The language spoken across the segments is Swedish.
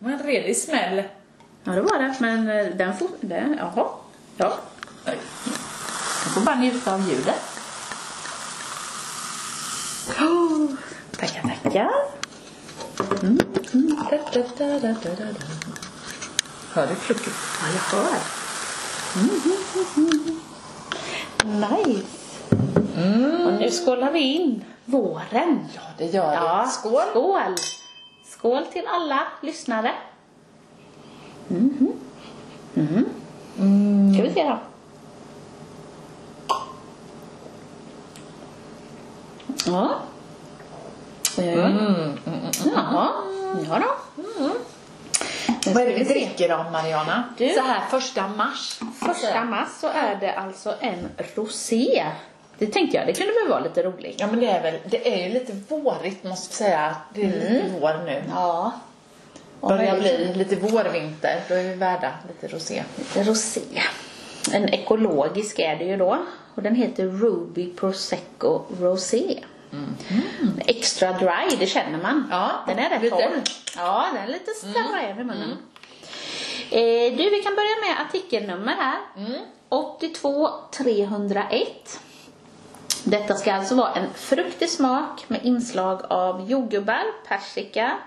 Det var en redig smäll. Ja, det var det. Men eh, den får... Den, jaha. Ja. Oj. Jag får bara njuta av ljudet. Oh, tackar, tackar. Mm. Mm. Da, da, da. Hör du klucket? Ja, jag hör. Mm. Nice. Och nu skålar vi in våren. Ja, det gör Ja, vi. Skål! Skål! Skål till alla lyssnare. Mhm. Mhm. Mm. Ska vi se då. Ja. Oj, oj, oj. Mm, mm, mm. Jaha. Ja då. Vad är det vi dricker då, Mariana? Du. Så här första mars. Första mars så är det alltså en rosé. Det tänkte jag, det kunde väl vara lite roligt. Ja, men det är väl, det är ju lite vårigt måste jag säga. Det är lite vår nu. Ja. Börjar bli lite vårvinter. Då är vi värda lite rosé. Lite rosé. En ekologisk är det ju då. Och den heter Ruby Prosecco Rosé. Extra dry, det känner man. Ja, den är rätt torr. Ja, den är lite sträv i munnen. Eh, du, vi kan börja med artikelnummer här. 82 301. Detta ska alltså vara en fruktig smak med inslag av jordgubbar, persika,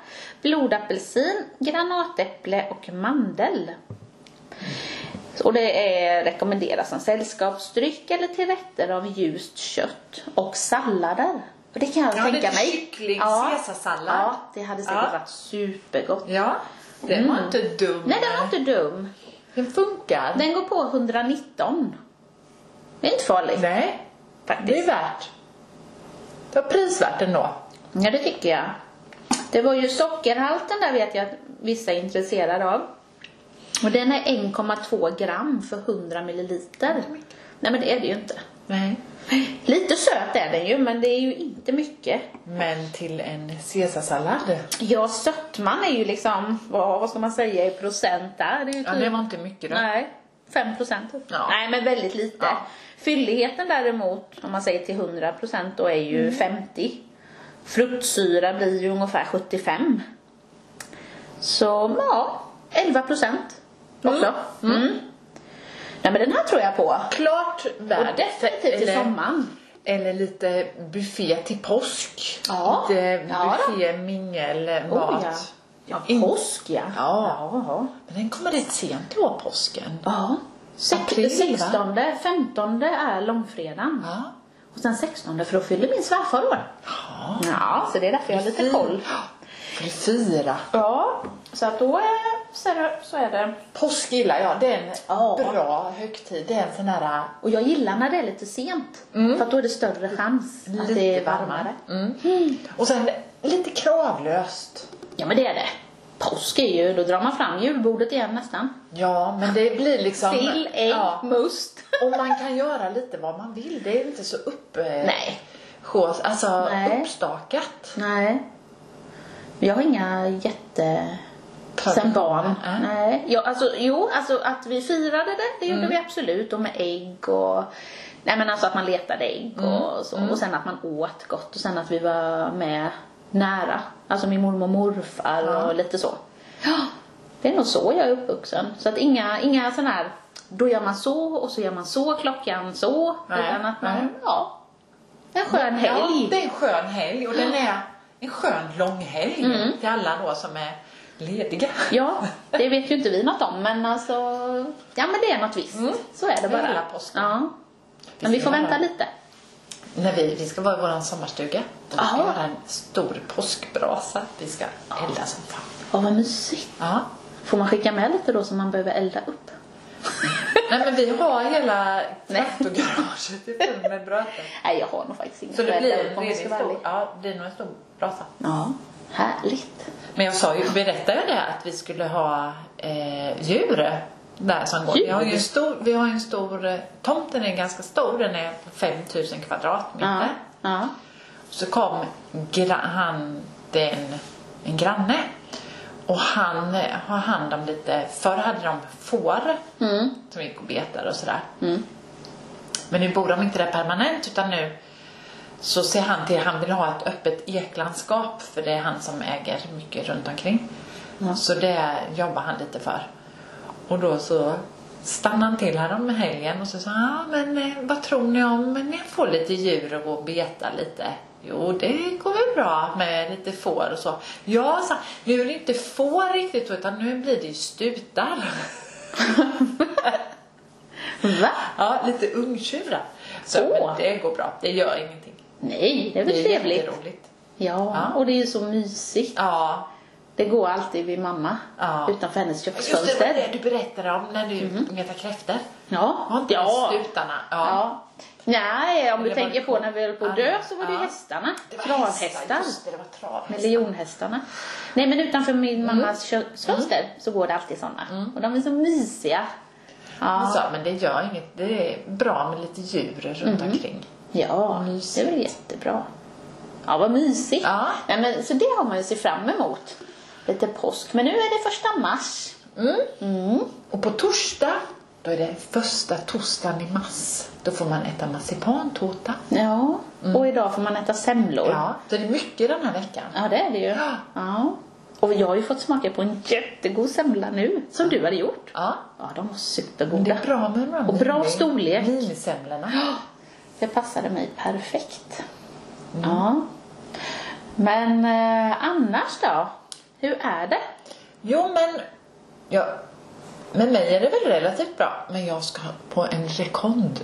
blodapelsin, granatäpple och mandel. Och det är rekommenderas som sällskapsdryck eller till rätter av ljust kött och sallader. Och det kan jag Ja, tänka mig. kyckling, caesarsallad. Ja, det hade säkert Ja. varit supergott. Ja, den var inte dum. Nej, den var inte dum. Den funkar. Den går på 119. Det är inte farligt. Nej, faktiskt. det är värt. Det var prisvärt ändå. Ja, det tycker jag. Det var ju sockerhalten där vet jag att vissa är intresserade av. Och den är 1,2 gram för 100 milliliter. Nej, men det är det ju inte. Nej. Lite söt är den ju, men det är ju inte mycket. Men till en caesarsallad. Ja, sötman är ju liksom, vad, vad ska man säga i procent där? Det är ju Ja, typ, det var inte mycket då. Nej, 5 procent. Ja. Nej, men väldigt lite. Ja. Fylligheten däremot, om man säger till 100 procent, då är ju 50. Fruktsyra blir ju ungefär 75. Så, ja, 11 procent också. Mm. Nej, men den här tror jag på. Klart Och värd. definitivt till sommaren. Eller lite buffé till påsk. Ja. Lite Ja då. buffé, mingel, Oh, mat. ja. Ja, påsk ja. Ja. ja. Men den kommer rätt sent i år, påsken. Ja. April, va? 16, 15 är långfredagen. Ja. Och sen 16 för då fyller min svärfar år. Ja. Ja, så det är därför jag har lite koll. För det fyra. Ja, så att då är, så är det, så är det. Påsk gillar jag. Det är en Ja. bra högtid. Det är en sån där Och jag gillar när det är lite sent. För att då är det större chans att lite det är varmare. varmare. Mm. Och sen lite kravlöst. Ja, men det är det. Påsk är ju, då drar man fram julbordet igen nästan. Ja, men det blir liksom... Sill, ägg, Ja. must. Och man kan göra lite vad man vill. Det är inte så upp... Nej. Sjås, alltså Nej. uppstakat. Nej. Jag har inga jätte... Sen barn. nej. Nej. Ja, alltså, jo, alltså att vi firade det, det gjorde vi absolut. Och med ägg och... Nej men alltså att man letade ägg och så. Och sen att man åt gott. Och sen att vi var med nära. Alltså min mormor och morfar och lite så. Ja. Det är nog så jag är uppvuxen. Så att inga, inga sån här... Då gör man så och så gör man så klockan så. Nej, Utan att man, nej. ja. En skön helg. Ja, det är en skön helg och den är en skön långhelg Mm. till alla då som är lediga. Ja, det vet ju inte vi något om men alltså, ja men det är något visst. Så är det bara. Hela påsken. Ja. Men vi får vänta lite. När vi, vi ska vara i vår sommarstuga. Då ska vi Jaha. göra en stor påskbrasa. Vi ska elda som fan. Ja, vad mysigt. Ja. Får man skicka med lite då som man behöver elda upp? Nej men vi har hela traktorgaraget i full med bröten. Nej, jag har nog faktiskt inget Så det blir ska redig vara stor, ja, det blir nog en stor brasa. Ja, härligt. Men jag sa ju, berättade jag det att vi skulle ha eh, djur där som går. Vi har ju en stor, vi har en stor, eh, tomten är ganska stor, den är 5000 kvadratmeter. Ja, ja. Så kom han, är en, granne och han eh, har hand om lite, förr hade de får Mm. som gick och betade och sådär. Mm. Men nu bor de inte där permanent utan nu så ser han till, han vill ha ett öppet eklandskap för det är han som äger mycket runt omkring. Så det jobbar han lite för. Och då så stannade han till här om helgen och så sa han, ah, men eh, vad tror ni om ni får lite djur och gå och beta lite? Jo, det går väl bra med lite får och så. Ja, så, nu är det inte får riktigt utan nu blir det ju stutar. Va? Ja, lite ungtjurar. Så men det går bra, det gör ingenting. Nej, det är väl Det är trevligt. jätteroligt. Ja, Ja. och det är ju så mysigt. Ja, Det går alltid vid mamma Ja. utanför hennes just det var köksfönster. det du berättade om när du mm. kräftor. Ja, inte ja. slutarna? ja. Nej, om du var tänker på när vi höll på att dö Ja. så var det ju Ja. hästarna. Det var Travhästar. Just det, det var travhästar. Miljonhästarna. Nej men utanför min mammas köksfönster så går det alltid sådana. Och de är så mysiga. Ja, Alltså, men det gör inget. Det är bra med lite djur runt omkring. ja det är väl jättebra. Ja, vad mysigt. Ja. Nej, men, så det har man ju se fram emot. Lite påsk. Men nu är det första mars. Mm. Mm. Och på torsdag, då är det första torsdagen i mars. Då får man äta marsipantårta. Ja, och idag får man äta semlor. Ja, så det är mycket den här veckan. Ja, det är det ju. Ja. Ja. Och jag har ju fått smaka på en jättegod semla nu, som du hade gjort. Ja, Ja, de var supergoda. det är bra med de Och bra storlek. Minisemlorna. Det passade mig perfekt. Ja. Men eh, annars då? Hur är det? Jo, men ja, med mig är det väl relativt bra. Men jag ska på en rekond.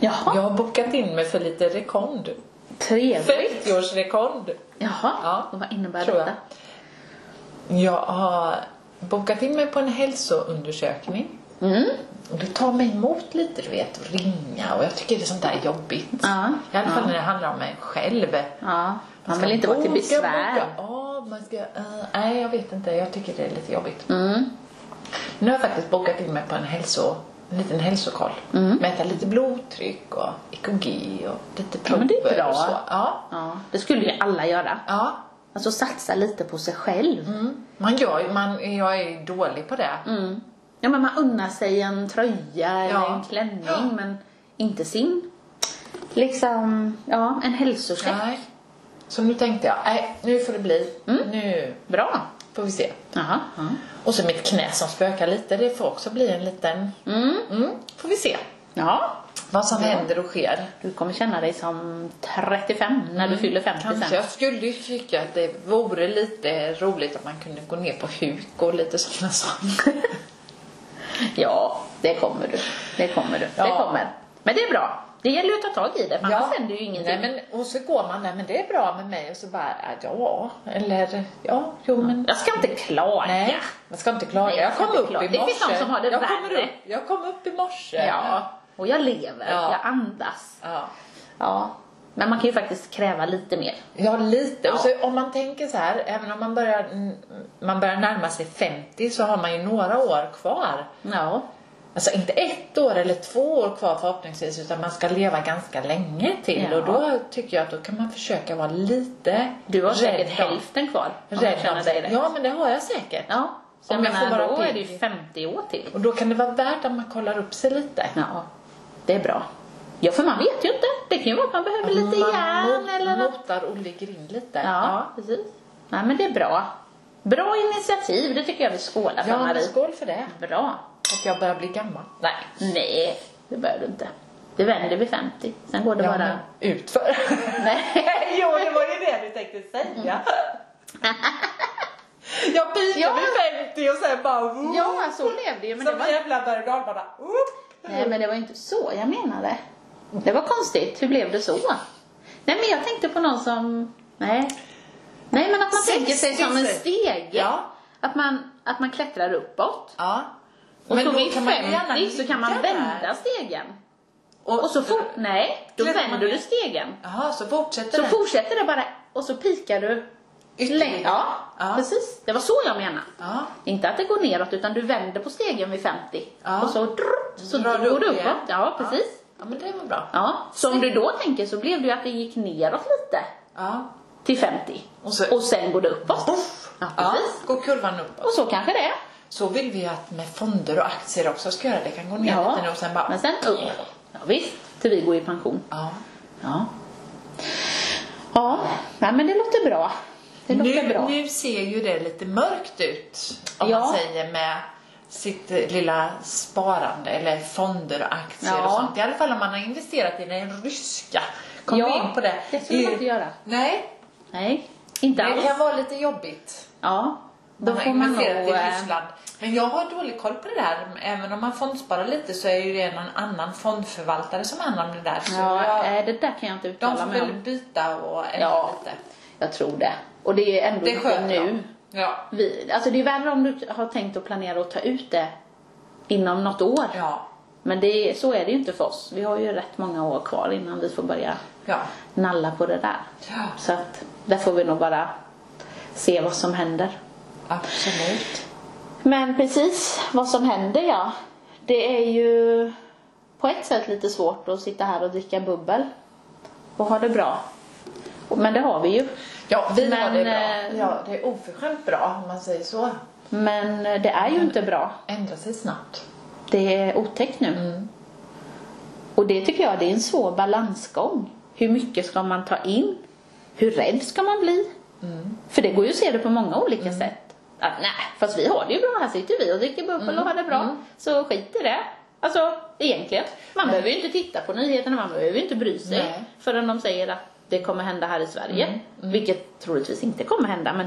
Jaha, Jag har bokat in mig för lite rekond. trevligt. 50-årsrekond. Jaha, Ja, och vad innebär tror jag. detta? Jag har bokat in mig på en hälsoundersökning. Mm. Och det tar mig emot lite, du vet, att ringa och jag tycker det är sånt där jobbigt. Ja, I alla fall ja. när det handlar om mig själv. Ja, man vill inte vara till besvär. Ja, man ska... eh, nej, jag vet inte. Jag tycker det är lite jobbigt. Mm. Nu har jag faktiskt bokat in mig på en hälso... En liten hälsokoll. Mm. Mäta lite blodtryck och EKG och lite Ja, men det är prover bra. och så. Ja. Ja, det skulle ju alla göra. Ja. Alltså satsa lite på sig själv. Mm. Man gör man, jag är dålig på det. Mm. Ja, men man unnar sig en tröja eller Ja. en klänning, Ja. men inte sin, liksom, ja, en hälsocheck. Nej. Så nu tänkte jag, nej, nu får det bli. Mm. Nu Bra. får vi se. Jaha. Ja. Och så mitt knä som spökar lite, det får också bli en liten... Mm. Mm, får vi se Ja, vad som händer och sker. du kommer känna dig som 35 när du fyller 50 Kanske. sen. Jag skulle ju tycka att det vore lite roligt om man kunde gå ner på huk och lite sådana saker. Ja, det kommer du. Det kommer du. Det Ja. kommer. Men det är bra. Det gäller ju att ta tag i det, för annars händer ju ingenting. Nej, men, och så går man där, men det är bra med mig och så bara, ja, eller ja, jo men. Jag ska inte klaga. Nej, man ska inte klaga. Nej, jag jag kom upp klaga. i Det morse. finns de som har det jag kommer värre. upp, jag kom upp i morse. Ja, och jag lever. Ja. Jag andas. Ja. Ja. Men man kan ju faktiskt kräva lite mer. Ja, lite. Ja. Och så om man tänker så här, även om man börjar, man börjar närma sig 50 så har man ju några år kvar. Ja. Alltså inte ett år eller två år kvar förhoppningsvis utan man ska leva ganska länge till Ja. och då tycker jag att då kan man försöka vara lite Du har säkert hälften kvar. om Rädd om dig. Ja men det har jag säkert. Ja. Så Om jag jag får menar, vara då är det ju 50 år till. Och då kan det vara värt att man kollar upp sig lite. Ja, det är bra. Ja, för man vet ju inte. Det kan ju vara att man behöver lite man järn eller något. motar och ligger in lite. Ja, precis. Nej, men det är bra. Bra initiativ, det tycker jag vi skålar för ja Marie. skål för det. Bra. Att jag börjar bli gammal. Nej. Nej, det behöver du inte. Det vänder vid 50. Sen går det Ja, bara... utför. Nej. jo, det var ju det du tänkte säga. jag pikade Ja. vid 50 och sen bara... Woo, Ja, så blev det ju. Men det som var... en jävla berg och. Nej, men det var inte så jag menade. Det var konstigt. Hur blev det så? Nej, men jag tänkte på någon som... Nej. Nej, men att man tänker sig som en 60. stege. Ja. Att man, att man klättrar uppåt. Ja. Och så då vid kan man ju gärna 50 så kan man vända stegen. Och så fort, nej, då vänder du stegen. Jaha, så fortsätter Så det. fortsätter det bara och så pikar du Ytterligare. längre. Ja, Ja. precis. Det var så jag menade. Ja. Inte att det går neråt utan du vänder på stegen vid 50. Ja. Och så, drr, så Drar går du du upp uppåt. igen? Ja, precis. Ja, men det var bra. Ja. Så om du då tänker så blev det ju att det gick neråt lite Ja. till 50. Och så- och sen går det uppåt. Ja, precis. går kurvan uppåt. Och så kanske det är. Så vill vi att med fonder och aktier också ska göra. Det kan gå ner Ja. lite nu och sen bara... Men sen upp. Ja, visst, till vi går i pension. Ja. Ja. Ja, nej, men det låter bra. Det låter nu, bra. nu ser ju det lite mörkt ut, om Ja. man säger med sitt lilla sparande eller fonder och aktier Ja. och sånt. I alla fall om man har investerat i den ryska. Kom Ja, in på det. det ska man inte göra. Nej, Nej, inte det alls. kan vara lite jobbigt. Ja, då Man får man nog... investerat i eh, Ryssland. Men jag har dålig koll på det där. Även om man fondsparar lite så är ju det någon annan fondförvaltare som har hand om det där. Så Ja, jag, eh, det där kan jag inte de uttala får mig väl om. byta och ändra Ja. lite. Jag tror det. Och det är ändå Det inte nu. de. Ja. Vi, alltså det är värre om du har tänkt att planera att ta ut det inom något år. Ja. Men det, är- så är det ju inte för oss. Vi har ju rätt många år kvar innan vi får börja Ja. nalla på det där. Ja. Så att där får vi nog bara se vad som händer. Absolut. Men precis vad som händer ja. Det är ju på ett sätt lite svårt att sitta här och dricka bubbel och ha det bra. Men det har vi ju. Ja, vi har Men, det bra. eh, Ja, det är oförskämt bra om man säger så. Men det är ju inte bra. Ändra sig snabbt. Det är otäckt nu. Mm. Och det tycker jag det är en svår balansgång. Hur mycket ska man ta in? Hur rädd ska man bli? Mm. För det går ju att se det på många olika sätt. Att nej, fast vi har det ju bra. Här sitter vi och dricker bubbel Mm. och har det bra. Så skit i det. Alltså egentligen. Man Nej. behöver ju inte titta på nyheterna. Man behöver ju inte bry sig. Nej. Förrän de säger att det kommer hända här i Sverige. Mm. Vilket troligtvis inte kommer hända. Men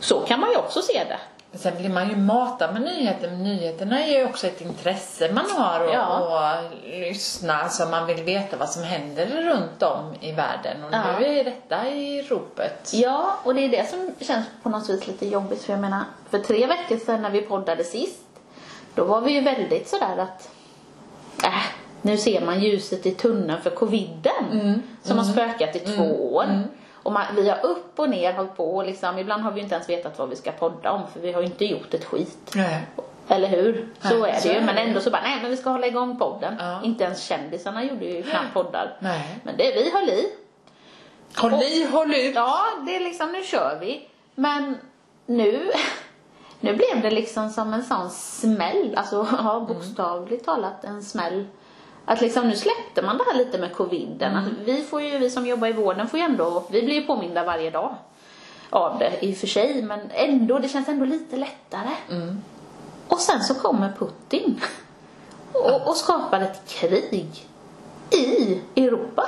så kan man ju också se det. Men sen blir man ju matad med nyheter. Men nyheterna är ju också ett intresse man har och, Ja. och lyssna så man vill veta vad som händer runt om i världen. Och Ja. nu är detta i ropet. Ja, och det är det som känns på något vis lite jobbigt. För jag menar, för tre veckor sedan när vi poddade sist, då var vi ju väldigt sådär att, äh, nu ser man ljuset i tunneln för coviden som har spökat i två år. Och man, vi har upp och ner hållit på och liksom, ibland har vi inte ens vetat vad vi ska podda om för vi har ju inte gjort ett skit. Nej. Eller hur? Så Nej, är det så ju. är Men det. ändå så bara, nej men vi ska hålla igång podden. Ja. Inte ens kändisarna gjorde ju knappt poddar. Nej. Men det, vi höll i. Håll i, håll ut. Ja, det är liksom, nu kör vi. Men nu, nu blev det liksom som en sån smäll, alltså ja, bokstavligt talat en smäll. Att liksom nu släppte man det här lite med coviden. Att vi får ju, vi som jobbar i vården får ju ändå, vi blir ju påminda varje dag av det i och för sig, men ändå, det känns ändå lite lättare. Och sen så kommer Putin och, och skapar ett krig i Europa.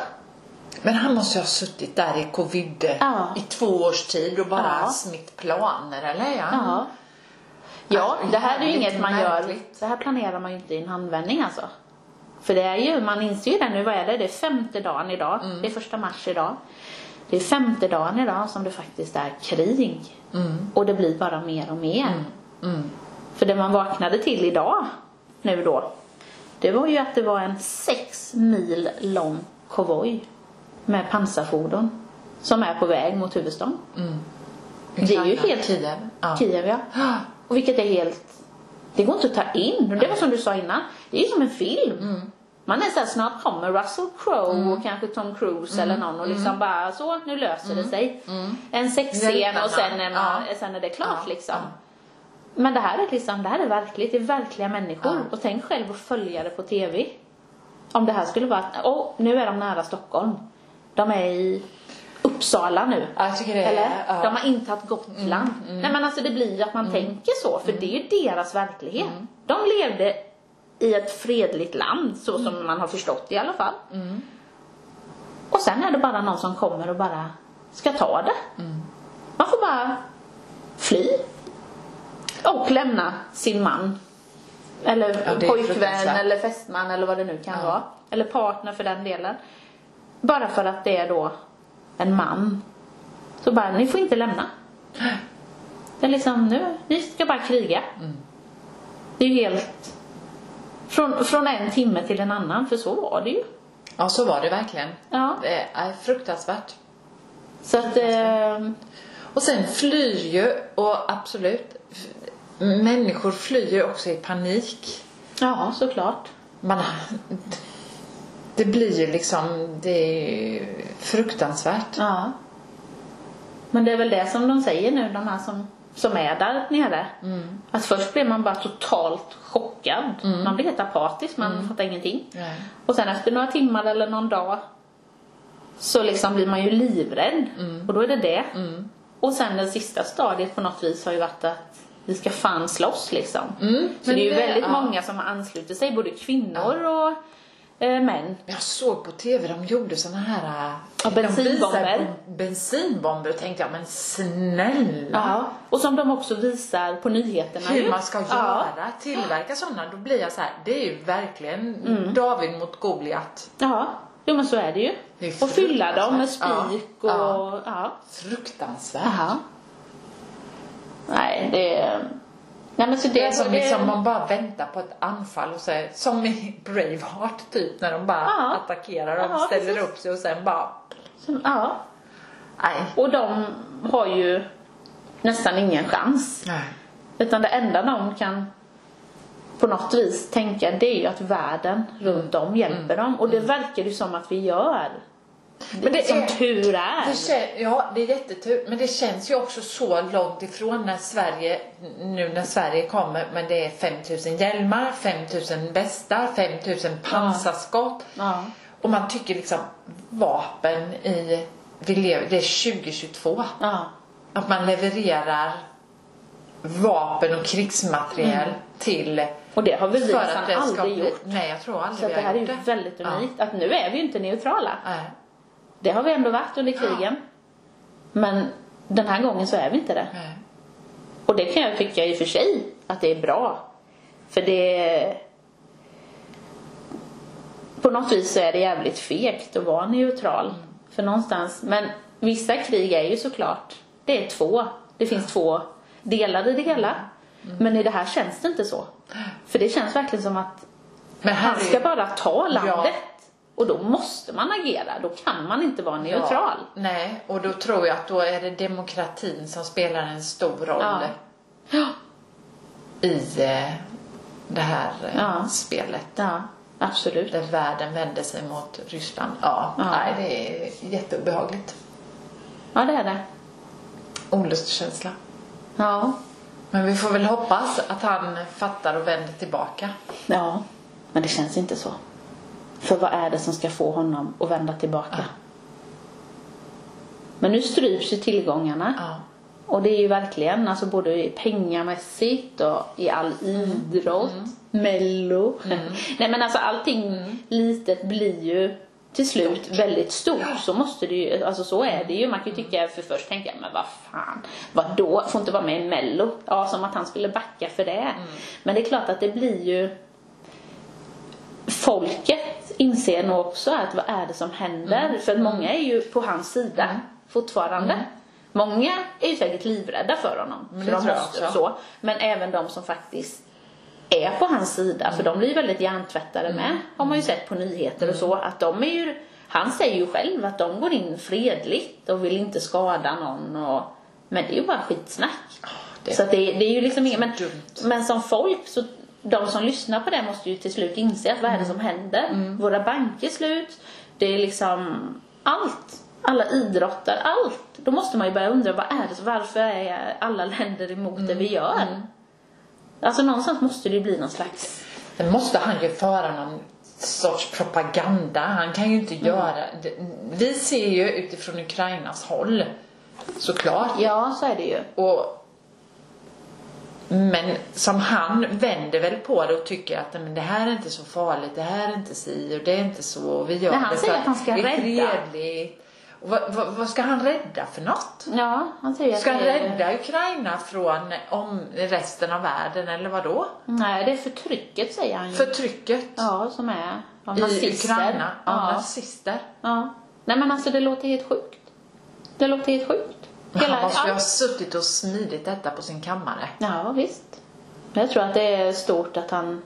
Men han måste ju ha suttit där i covid Ja. i två års tid och bara Ja. smitt planer, eller? Ja. Ja. Ja, Alltså, det här är ju jävligt inget man gör. Det här planerar man ju inte i en handvändning alltså. För det är ju, man inser ju det nu, vad är det? Det är femte dagen idag. Mm. Det är första mars idag. Det är femte dagen idag som det faktiskt är krig. Och det blir bara mer och mer. Mm. För det man vaknade till idag, nu då, det var ju att det var en sex mil lång konvoj med pansarfordon som är på väg mot huvudstaden. Det är ju helt- Kiev. Ja. Kiev ja. Och vilket är helt... Det går inte att ta in. Det var som du sa innan. Det är som en film. Man är såhär, snart kommer Russell Crowe och kanske Tom Cruise eller någon och liksom bara så, nu löser det sig. En sexscen och sen är, man, Ja. sen är det klart Ja. liksom. Ja. Men det här är liksom, det här är verkligt. Det är verkliga människor. Och tänk själv att följa det på TV. Om det här skulle vara, åh, nu är de nära Stockholm. De är i Uppsala nu. Ja, det Eller? ja. De har intagit Gotland. Nej men alltså det blir ju att man tänker så, för det är ju deras verklighet. De levde i ett fredligt land, så som man har förstått i alla fall. Och sen är det bara någon som kommer och bara ska ta det. Man får bara fly. Och lämna sin man. Eller Ja, det pojkvän eller fästman eller vad det nu kan vara. Eller partner för den delen. Bara för att det är då en man. Så bara, ni får inte lämna. Det är liksom, nu, ni ska bara kriga. Det är ju helt... Från, från en timme till en annan, för så var det ju. Ja, så var det verkligen. Ja. Det är fruktansvärt. Så att, eh, Och sen flyr ju, och absolut, människor flyr ju också i panik. ja såklart. Man, det blir ju liksom, det är fruktansvärt. Ja. Men det är väl det som de säger nu, de här som, som är där nere. Att först blir man bara totalt chockad. Man blir helt apatisk, man fattar ingenting. Nej. Och sen efter några timmar eller någon dag så liksom blir man ju livrädd. Och då är det det. Och sen det sista stadiet på något vis har ju varit att vi ska fan slåss liksom. Mm, Så men det är ju det- väldigt ja. många som har anslutit sig, både kvinnor och eh, män. Jag såg på tv, de gjorde såna här... äh, Ja, bensinbomber. Bensinbomber och tänkte jag, men snälla. Ja. Och som de också visar på nyheterna Hur ju. man ska Ja. göra, tillverka sådana, då blir jag så här, det är ju verkligen David mot Goliat. Ja, jo men så är det ju. Det och fylla dem med spik och... Ja. Ja. Fruktansvärt. Jaha. Nej, det är... Nej men så det, Det är som det, liksom man bara väntar på ett anfall och så, som i Braveheart typ när de bara Ja. attackerar och Ja, ställer precis. upp sig och sen bara, som, Ja. nej. Och de har ju nästan ingen chans. nej. Utan det enda de kan på något vis tänka det är ju att världen runt om hjälper dem. Och det verkar ju som att vi gör. Men det som är- tur är. Det ja, det är jättetur. Men det känns ju också så långt ifrån när Sverige, nu när Sverige kommer, men det är 5000 hjälmar, 5000 västar, 5000 pansarskott. Ja. Och man tycker liksom vapen i, vi lever, det är 2022. Ja. Att man levererar vapen och krigsmateriel till Och det har vi för nästan det ska aldrig gjort. Nej, jag tror aldrig Så vi det har här är gjort ju det. väldigt Ja. unikt. Att nu är vi ju inte neutrala. Nej. Det har vi ändå varit under krigen. Men den här gången så är vi inte det. Nej. Och det kan jag tycka i och för sig att det är bra. För det... På något vis så är det jävligt fegt att vara neutral. För någonstans... Men vissa krig är ju såklart... Det är två. Det finns två delar i det hela. Men i det här känns det inte så. För det känns verkligen som att Men han är ju- ska bara ta landet. Ja. Och då måste man agera. Då kan man inte vara neutral. Ja, nej, och då tror jag att då är det demokratin som spelar en stor roll Ja. Ja. i eh, det här eh, spelet. Ja, absolut. Där världen vänder sig mot Ryssland. Ja, Ja. nej, det är jätteobehagligt. Ja, det är det. Olustkänsla. Ja. Men vi får väl hoppas att han fattar och vänder tillbaka. Ja, men det känns inte så. För vad är det som ska få honom att vända tillbaka? Men nu stryps ju tillgångarna. Ja. Och det är ju verkligen, alltså både pengamässigt och i all idrott, mello. Nej men alltså allting litet blir ju till slut väldigt stort. Så måste det ju, alltså så är det ju. Man kan ju tycka, för först tänka jag, men vad fan, vadå, får inte vara med i mello? Ja, som att han skulle backa för det. Men det är klart att det blir ju folket inser nog också att vad är det som händer? Mm. För att många är ju på hans sida fortfarande. Många är ju säkert livrädda för honom. För det de måste så. Men även de som faktiskt är på hans sida, Mm. för de blir ju väldigt hjärntvättade med, har man ju sett på nyheter och Mm. så, att de är ju, han säger ju själv att de går in fredligt och vill inte skada någon och, men det är ju bara skitsnack. det- så det, det är ju liksom inget, men, men som folk så de som lyssnar på det måste ju till slut inse att vad är det som händer? Våra banker är slut, det är liksom allt. Alla idrottar, allt. Då måste man ju börja undra vad är det, varför är alla länder emot det vi gör? Alltså någonstans måste det ju bli någon slags... Sen måste han ju föra någon sorts propaganda. Han kan ju inte Mm. göra... Vi ser ju utifrån Ukrainas håll, såklart. Ja, så är det ju. Och, men som han vänder väl på det och tycker att men det här är inte så farligt, det här är inte si och det är inte så. Vi gör Nej, han det säger att han ska rädda. vad, vad, vad ska han rädda för något? Ja, han säger Ska han rädda Ukraina från om resten av världen eller vad då? Nej, det är förtrycket säger han ju. Förtrycket Ja, som är av i nazister. Ukraina av ja. nazister. ja. Nej men alltså det låter helt sjukt. Det låter helt sjukt. Men han måste ju ha suttit och smidit detta på sin kammare. Ja, visst. Jag tror att det är stort att han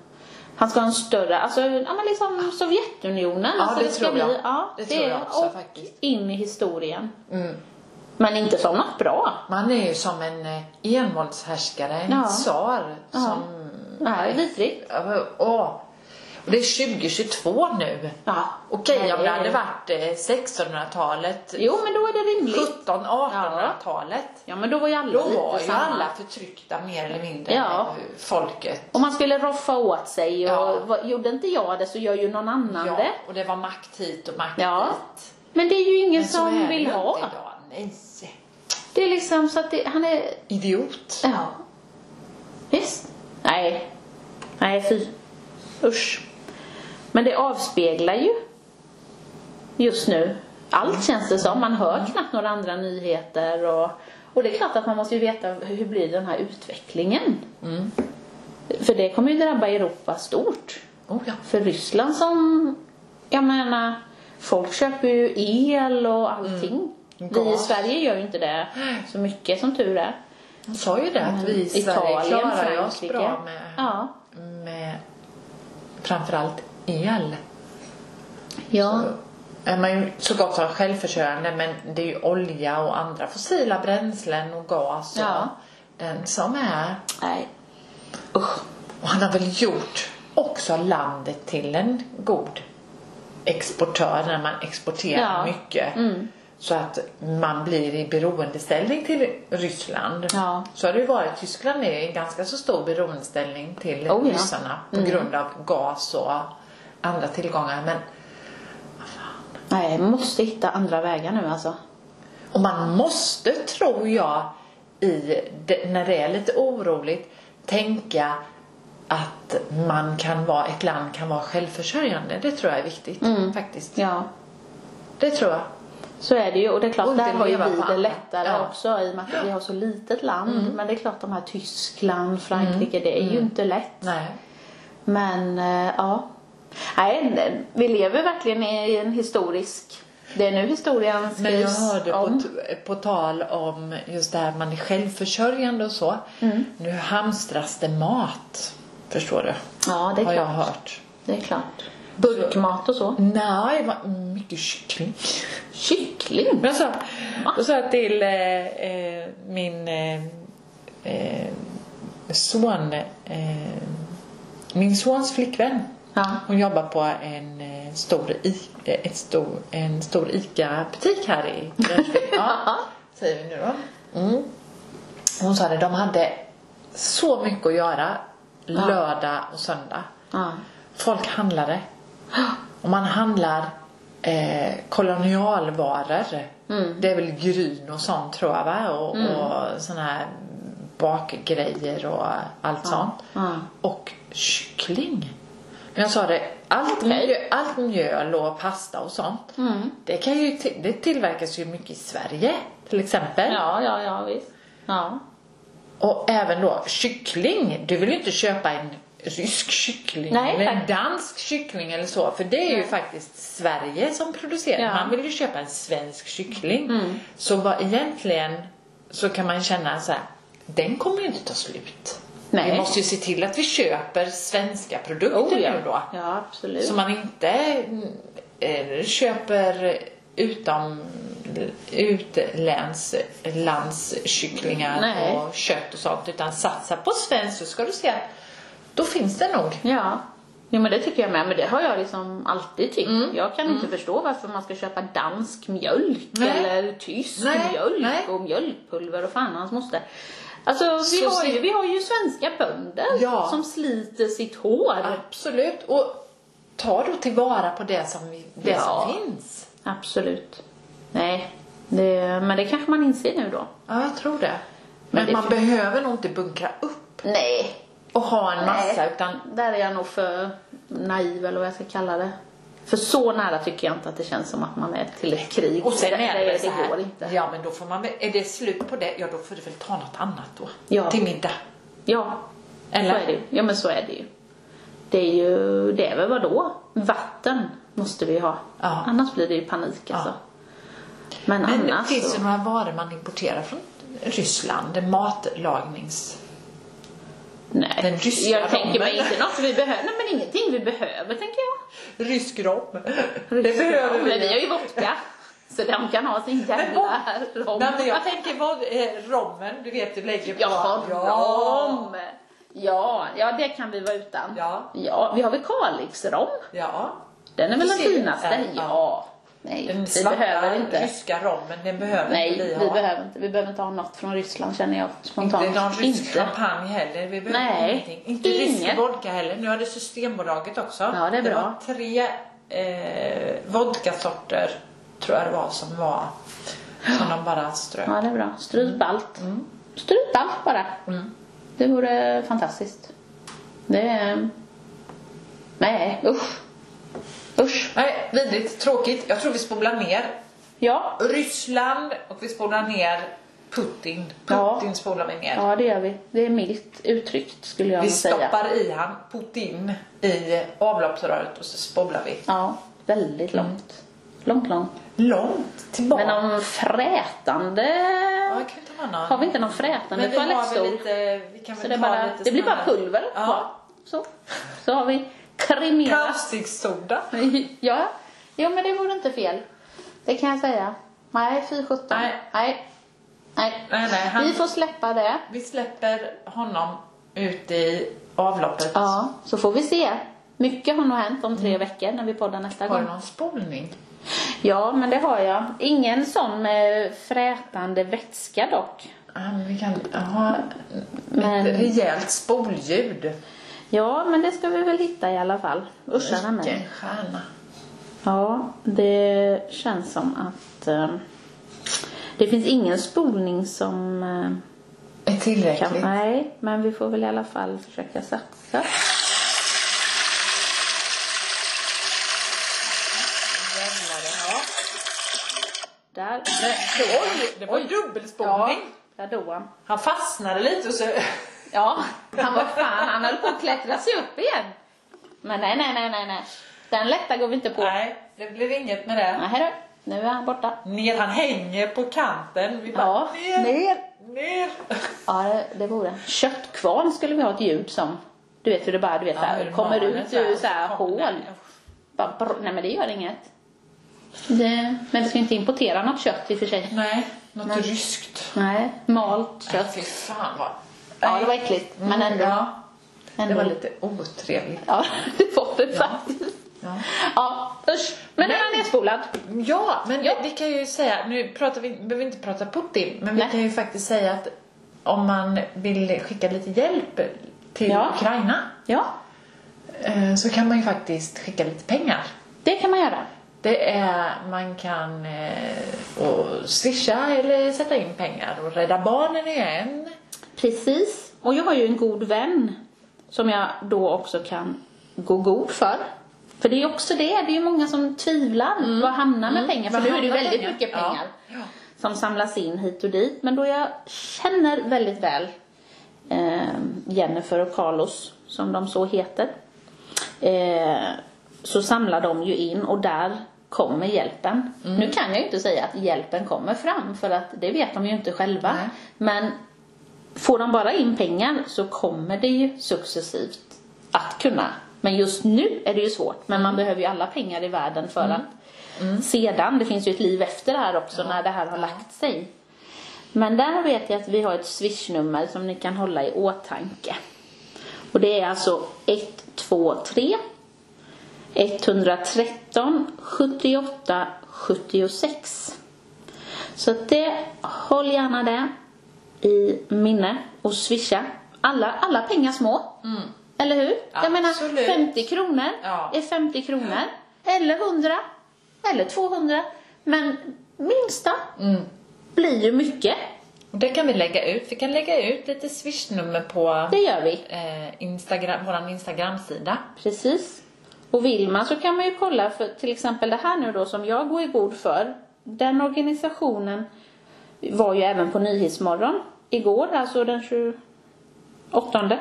han ska ha en större, alltså ja, men liksom Sovjetunionen. Ja, alltså det ska tror jag. Bli, ja, Det tror jag också och faktiskt. in i historien. Mm. Men inte som något bra. Man är ju som en eh, envåldshärskare, en Ja. tsar Ja. som... Nej, vidrigt. Åh. Och det är 2022 nu. Ja. Okej Nej, om det det är- hade varit eh, 1600-talet, Jo, men då är det rimligt. 1700-1800-talet. Ja, men då var ju alla Då var ju samma. alla förtryckta mer eller mindre, Ja. eh, folket. Och man skulle roffa åt sig och Ja. vad- gjorde inte jag det så gör ju någon annan Ja, det. och det var makt hit och makt Ja. dit. Men det är ju ingen Men så som är det vill ju ha. inte idag. Nej. Det är liksom så att det, han är, Idiot. ja. Visst. Nej. Nej, fy. Usch. Men det avspeglar ju just nu allt känns det som. Man hör knappt några andra nyheter och, och det är klart att man måste ju veta hur blir den här utvecklingen. Mm. För det kommer ju drabba Europa stort. Oh, ja. För Ryssland som, jag menar, folk köper ju el och allting. Vi i. Sverige gör ju inte det så mycket som tur är. Han sa ju det att vi i Sverige Italien, klarar ju oss Frankrike. bra med, Ja. med framförallt el. Ja. är man ju så gott som självförsörjande men det är ju olja och andra fossila bränslen och gas Ja. den som är. Nej. Usch. Och han har väl gjort också landet till en god exportör när man exporterar Ja. mycket. Mm. Så att man blir i beroendeställning till Ryssland. Ja. Så har det ju varit. Tyskland är i en ganska så stor beroendeställning till Oh, ja. ryssarna på Mm. grund av gas och andra tillgångar. Men Nej, man måste hitta andra vägar nu alltså. Och man måste, tror jag, i när det är lite oroligt, tänka att man kan vara, ett land kan vara självförsörjande. Det tror jag är viktigt faktiskt. Ja. Det tror jag. Så är det ju och det är klart, Och där har ju vi det lättare Ja. också i och med att vi har så litet land. Men det är klart de här Tyskland, Frankrike, det är ju inte lätt. Nej. Men eh, ja. Nej, vi lever verkligen i en historisk, det är nu historien skrivs Men jag hörde på, om. t- på tal om just det här man är självförsörjande och så. Mm. Nu hamstras det mat. Förstår du? Ja, det är har jag klart. hört. Det är klart. Burkmat och så. Nej, mycket kyckling. Kyckling? Jag sa, då sa jag till eh, eh, min eh, eh, son, eh, min sons flickvän. Ja. Hon jobbar på en eh, stor, I, eh, ett stor, en stor ICA-butik här i Jönköping. ja, säger vi nu då. Mm. Hon sa det, de hade så mycket att göra lördag och söndag. Ja. Folk handlade. Och man handlar eh, kolonialvaror. Mm. Det är väl gryn och sånt tror jag va? Och, och såna här bakgrejer och allt sånt. Ja. Och kyckling. Men jag sa det, allt, mjö, allt mjöl och pasta och sånt. Mm. Det, kan ju, det tillverkas ju mycket i Sverige till exempel. Ja, ja, ja, visst. Ja. Och även då kyckling. Du vill ju inte köpa en rysk kyckling Nej, eller en dansk kyckling eller så. För det är ju faktiskt Sverige som producerar. Ja. Man vill ju köpa en svensk kyckling. Mm. Så vad egentligen så kan man känna så här, den kommer ju inte ta slut. Nej. Vi måste ju se till att vi köper svenska produkter Oh, ja. nu då. Ja, absolut. Så man inte eh, köper utom utlandskycklingar och kött och sånt utan satsa på svenskt så ska du se att då finns det nog. Ja. Jo men det tycker jag med, men det har jag liksom alltid tyckt. Mm. Jag kan inte förstå varför man ska köpa dansk mjölk Nej. eller tysk Nej, mjölk nej. och mjölkpulver och fan hans moster. Alltså vi har, ju, vi har ju svenska bönder Ja. som sliter sitt hår. Absolut. Och ta då tillvara på det som, vi, det Ja. som finns. Absolut. Nej, det, men det kanske man inser nu då. Ja, jag tror det. Men Men, det man behöver nog inte bunkra upp Nej. och ha en massa Nej. utan Där är jag nog för naiv eller vad jag ska kalla det. För så nära tycker jag inte att det känns som att man är till ett krig. Och sen är det, det, så här, går inte. Ja men då får man är det slut på det, ja då får du väl ta något annat då. Ja. Till middag. Ja, Eller? så är det. Ja, men så är det ju. Det är ju, det är väl vadå? Vatten måste vi ha. Ja. Annars blir det ju panik alltså. Men, Men annars finns så. det några varor man importerar från Ryssland? Matlagnings... Nej, den ryska jag tänker mig inte något vi behöver. Nej, men ingenting vi behöver tänker jag. Rysk rom. Det behöver rom. vi. Men vi har ju vodka. Så de kan ha sin jävla rom. Nej, men jag tänker vad, eh, rommen, du vet du lägger på... Ja, rom! Ja, ja, det kan vi vara utan. Ja. ja vi har väl Kalixrom. Ja. Den är väl den finaste. ja. Ja. Nej, Den vi behöver inte. ryska rommen, den behöver Nej, inte vi vi ha. behöver inte. Vi behöver inte ha något från Ryssland känner jag spontant. Inte någon rysk Inte. champagne heller. Vi behöver Nej, ingenting. Inte inget. rysk vodka heller. Nu har det Systembolaget också. Ja, det är bra. var tre eh, vodkasorter, tror jag det var, som var som de bara strök. Ja, det är bra. Stryp allt. Mm. Stryp allt bara. Det vore fantastiskt. Det är... Nej, usch. Usch. Nej, vidrigt, tråkigt. Jag tror vi spolar ner Ja, Ryssland och vi spolar ner Putin. Ja. Putin spolar vi ner. ja det gör vi. Det är milt uttryckt skulle jag Vi säga. stoppar i han Putin i avloppsröret och så spolar vi. Ja, väldigt långt. Långt, långt. Långt tillbaka. Men någon frätande... Ja, det. Har vi inte någon frätande vi toalettstol? lite, vi kan Så väl det, är ha bara, lite det blir bara pulver Ja. kvar. Så. Så har vi kremerat. Kaustiksoda. ja, jo men det vore inte fel. Det kan jag säga. Nej, fy sjutton. Nej. Nej. Nej. Nej, nej, han- Vi får släppa det. Vi släpper honom ut i avloppet. Ja, så får vi se. Mycket har nog hänt om tre veckor när vi poddar nästa Mm. Har du gång. någon spolning? Ja, men det har jag. Ingen sån med frätande vätska dock. Ja, men vi kan ha Men- ett rejält spolljud. Ja, men det ska vi väl hitta i alla fall. Uscharna mig. Vilken stjärna. Ja, det känns som att eh, det finns ingen spolning som eh, Är tillräckligt. kan... Nej, men vi får väl i alla fall försöka satsa. Där. Oj, det var dubbelspolning. Ja, där dog han. Han fastnade lite och så... Ja, han var fan, han höll på att klättra sig upp igen. Men nej, nej, nej, nej, nej. Den lätta går vi inte på. Nej, det blir inget med det. Nej då, nu är han borta. Ner, han hänger på kanten. Vi bara, Ja, ner, ner. ner. Ja, det, det vore. Köttkvarn skulle vi ha ett ljud som. Du vet hur det bara, du vet, så här, kommer ut ur så här hål. Bara, brr, nej men det gör inget. Det, men vi ska inte importera något kött i och för sig. Nej, något Nej. ryskt. Nej, malt kött. Fy fan vad... Ja, det var äckligt. Men Mm, ändå. Ja, det ändå. var lite otrevligt. Ja, det var det faktiskt. Ja. Ja, usch. Men den är nedspolad. Ja, men Ja. Vi, kan ju säga, nu pratar vi, behöver inte prata Putin, men Nej. vi kan ju faktiskt säga att om man vill skicka lite hjälp till Ja. Ukraina Ja, eh, så kan man ju faktiskt skicka lite pengar. det kan man göra. Det är, man kan eh, och swisha eller sätta in pengar och Rädda Barnen är en. Precis. Och jag har ju en god vän som jag då också kan gå god för. För det är ju också det, det är ju många som tvivlar. Vad hamnar med pengar? För nu är det ju väldigt pengar? mycket pengar Ja. som samlas in hit och dit. Men då jag känner väldigt väl eh, Jennifer och Carlos, som de så heter, eh, så samlar de ju in och där kommer hjälpen. Mm. Nu kan jag ju inte säga att hjälpen kommer fram för att det vet de ju inte själva. Nej. Men får de bara in pengar så kommer det ju successivt att kunna. Men just nu är det ju svårt. Men Mm. man behöver ju alla pengar i världen för att sedan, det finns ju ett liv efter det här också när det här har lagt sig. Men där vet jag att vi har ett swishnummer som ni kan hålla i åtanke. Och det är alltså 123 113 78 76. Så det, håll gärna det i minne och swisha. Alla, alla pengar små. Eller hur? Jag menar Absolut. 50 kronor Ja. är 50 kronor. Eller 100. Eller 200. Men minsta blir ju mycket. Det kan vi lägga ut. Vi kan lägga ut lite swishnummer på Det gör vi. eh, Instagram, våran Instagram-sida. Precis. Och vill man så kan man ju kolla för till exempel det här nu då som jag går i god för. Den organisationen var ju även på Nyhetsmorgon igår, alltså den 28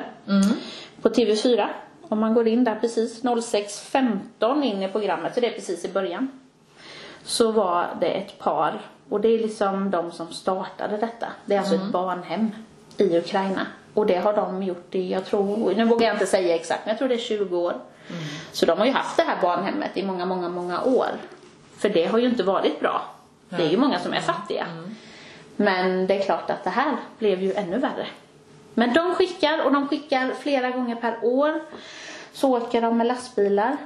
på TV4. Om man går in där precis 06.15 in i programmet, så det är precis i början. Så var det ett par och det är liksom de som startade detta. Det är alltså ett barnhem i Ukraina. Och det har de gjort i, jag tror, nu vågar jag inte säga exakt, men jag tror det är 20 år. Så de har ju haft det här barnhemmet i många, många, många år. För det har ju inte varit bra. Det är ju många som är fattiga. Men det är klart att det här blev ju ännu värre. Men de skickar och de skickar flera gånger per år. Så åker de med lastbilar.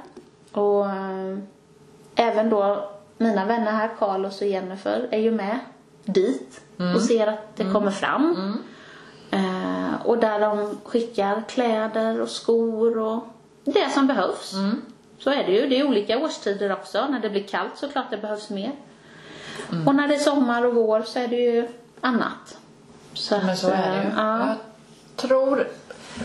Och eh, även då mina vänner här, Carlos och Jennifer, är ju med dit och ser att det kommer fram. Eh, och där de skickar kläder och skor och det som behövs. Så är det ju. Det är olika årstider också. När det blir kallt så klart det behövs mer. Och när det är sommar och vår så är det ju annat. Så Men så att, är det ju. eh, Ja. Jag tror,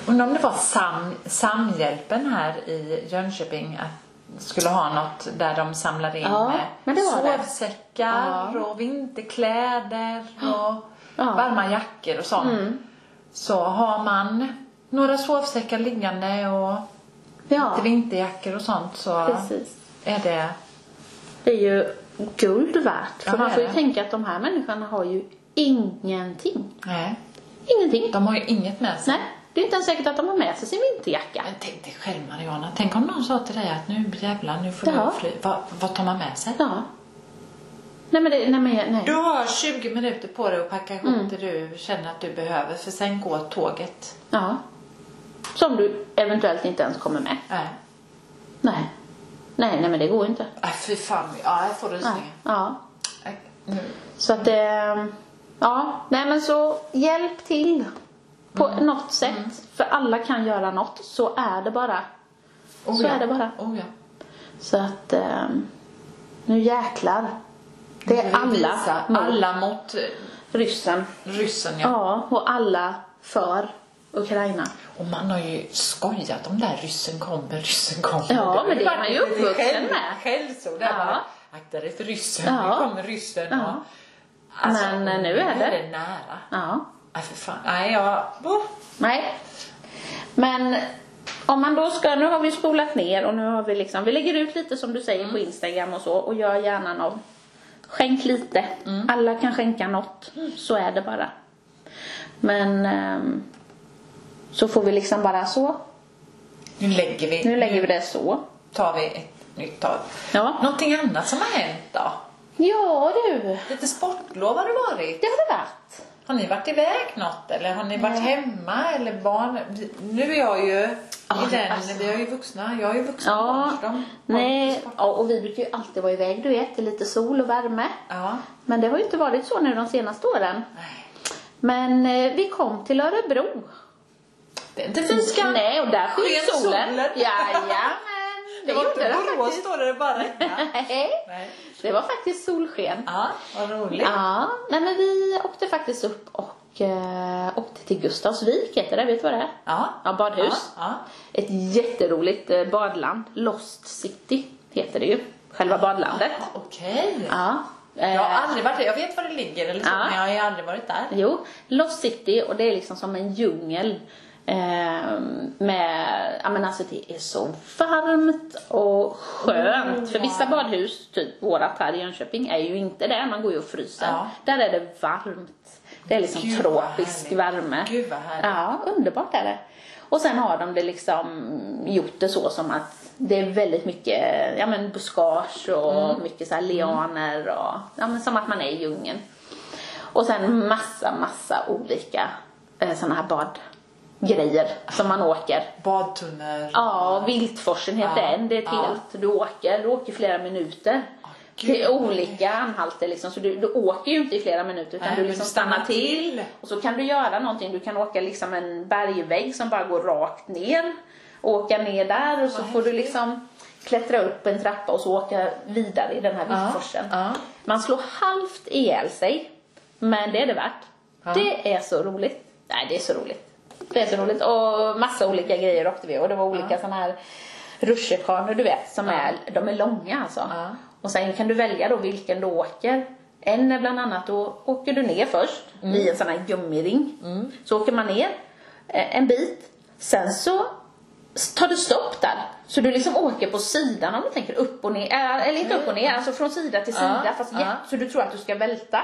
undrar om det var Sam, Samhjälpen här i Jönköping att skulle ha något där de samlar in Ja, men det var det. sovsäckar Ja. och vinterkläder och Ja. Mm. varma jackor och sånt. Så har man några sovsäckar liggande och ja, lite vinterjackor och sånt så precis. är det Det är ju guld värt. För Ja, man får ju det. tänka att de här människorna har ju ingenting. Nej, Ingenting. de har ju inget med sig. Nej, det är inte ens säkert att de har med sig sin vinterjacka. Men tänk dig själv Mariana, tänk om någon sa till dig att nu jävlar, nu får Ja. du fly. Vad, vad tar man med sig? Ja. Nej men det, nej men nej. Du har 20 minuter på dig att packa ihop Mm. det du känner att du behöver för sen går tåget. Ja. Som du eventuellt inte ens kommer med. Nej. Nej. Nej, nej men det går inte. Äh, fy fan, ja jag får Nej. rysningar. Ja. Nu. Så att det, ja, nej men så hjälp till på Mm. något sätt. För alla kan göra något, så är det bara. Oh, Så ja. är det bara. Oh, ja. Så att eh, nu jäklar. Det är alla alla mot eh, ryssen. ryssen ja. Ja, och alla för Ukraina. Och man har ju skojat om där ryssen kommer, ryssen kommer. Ja, men det är har man ju uppvuxen med. Skällsord där Ja. bara, akta dig för ryssen, Ja. nu kommer ryssen. Ja. Och, alltså, Men, eh, nu är det. det nära. Ja. Nej för fan. Nej jag... Oh. Nej. Men om man då ska, nu har vi spolat ner och nu har vi liksom, vi lägger ut lite som du säger på Instagram och så och gör gärna något. Skänk lite. Alla kan skänka något. Så är det bara. Men ehm, så får vi liksom bara så. Nu lägger vi... Nu lägger vi det så. tar vi ett nytt tag. Ja. Någonting annat som har hänt då? Ja du, Lite sportlov har det varit. det har det varit. Har ni varit iväg något eller har ni varit hemma eller barn? Nu är jag ju Ja, i den, alltså. vi har ju vuxna, jag är ju vuxna Ja, barn, så de har nej, ja, och vi brukar ju alltid vara iväg du vet, till lite sol och värme. Ja. Men det har ju inte varit så nu de senaste åren. Nej. Men eh, vi kom till Örebro. Det är inte fiska. Nej, och där Sken solen. solen. Jajamän, det, Det var inte Borås då där det bara regnade. Nej, Nej. det var faktiskt solsken. Ja, vad roligt. Ja, nej men vi åkte faktiskt upp och eh, åkte till Gustavsvik heter det, vet du vad det är? Ja. Ja, badhus. Ja, ja. Ett jätteroligt eh, badland. Lost City heter det ju, själva badlandet. Ja, Okej. Ja. eh, Jag har aldrig varit där. Jag vet var det ligger eller så, Ja. men jag har ju aldrig varit där. Jo, Lost City och det är liksom som en djungel. Eh, med, ja men alltså det är så varmt och skönt. Oh, För vissa badhus, typ vårat här i Jönköping, är ju inte det. Man går ju och fryser. Ja. Där är det varmt. Det är liksom Gud, tropisk värme. Gud, vad härligt. Ja, underbart är det. Och sen har de det liksom gjort det så som att det är väldigt mycket ja, men buskage och Mm. mycket så här lianer och ja, men som att man är i djungeln. Och sen massa, massa olika eh, sådana här badgrejer som man åker. Badtunnor. Ja, Viltforsen heter Ja, en. Det är ett ja. helt, du åker, du åker flera minuter. gud, till olika anhalter liksom. Så du, du åker ju inte i flera minuter utan Nej, du liksom stannar till. till. Och så kan du göra någonting. Du kan åka liksom en bergvägg som bara går rakt ner. Åka ner där och så Vad får du liksom klättra upp en trappa och så åka vidare i den här Viltforsen. ja. Man slår halvt ihjäl sig. Men det är det värt. Det är så roligt. Nej, det är så roligt. Det är så roligt. Och massa olika grejer åkte vi och det var olika Ja. sådana här rutschkanor du vet som Ja. är, de är långa alltså. Ja. Och sen kan du välja då vilken du åker. En är bland annat då åker du ner först Mm. i en sån här gummiring. Så åker man ner eh, en bit. Sen så tar du stopp där. Så du liksom åker på sidan om du tänker upp och ner, äh, eller inte upp och ner, alltså från sida till sida Ja, fast ja. så du tror att du ska välta.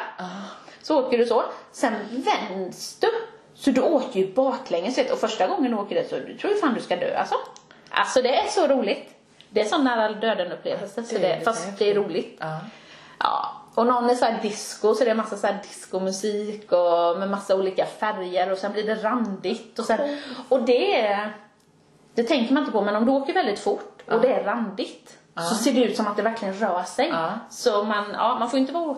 Så åker du så. Sen vänster. Så du åker ju baklänges vet, och första gången du åker det så du tror fan du ska dö alltså. Alltså det är så roligt. Det är sån nära döden upplevelse så Det fast det är roligt. Ja. Ja, och någon är så disco, så det är massa så här discomusik och med massa olika färger och sen blir det randigt och sen, och det är, det tänker man inte på men om du åker väldigt fort och det är randigt så ser det ut som att det verkligen rör sig. Ja. Så man, ja, man får inte vara.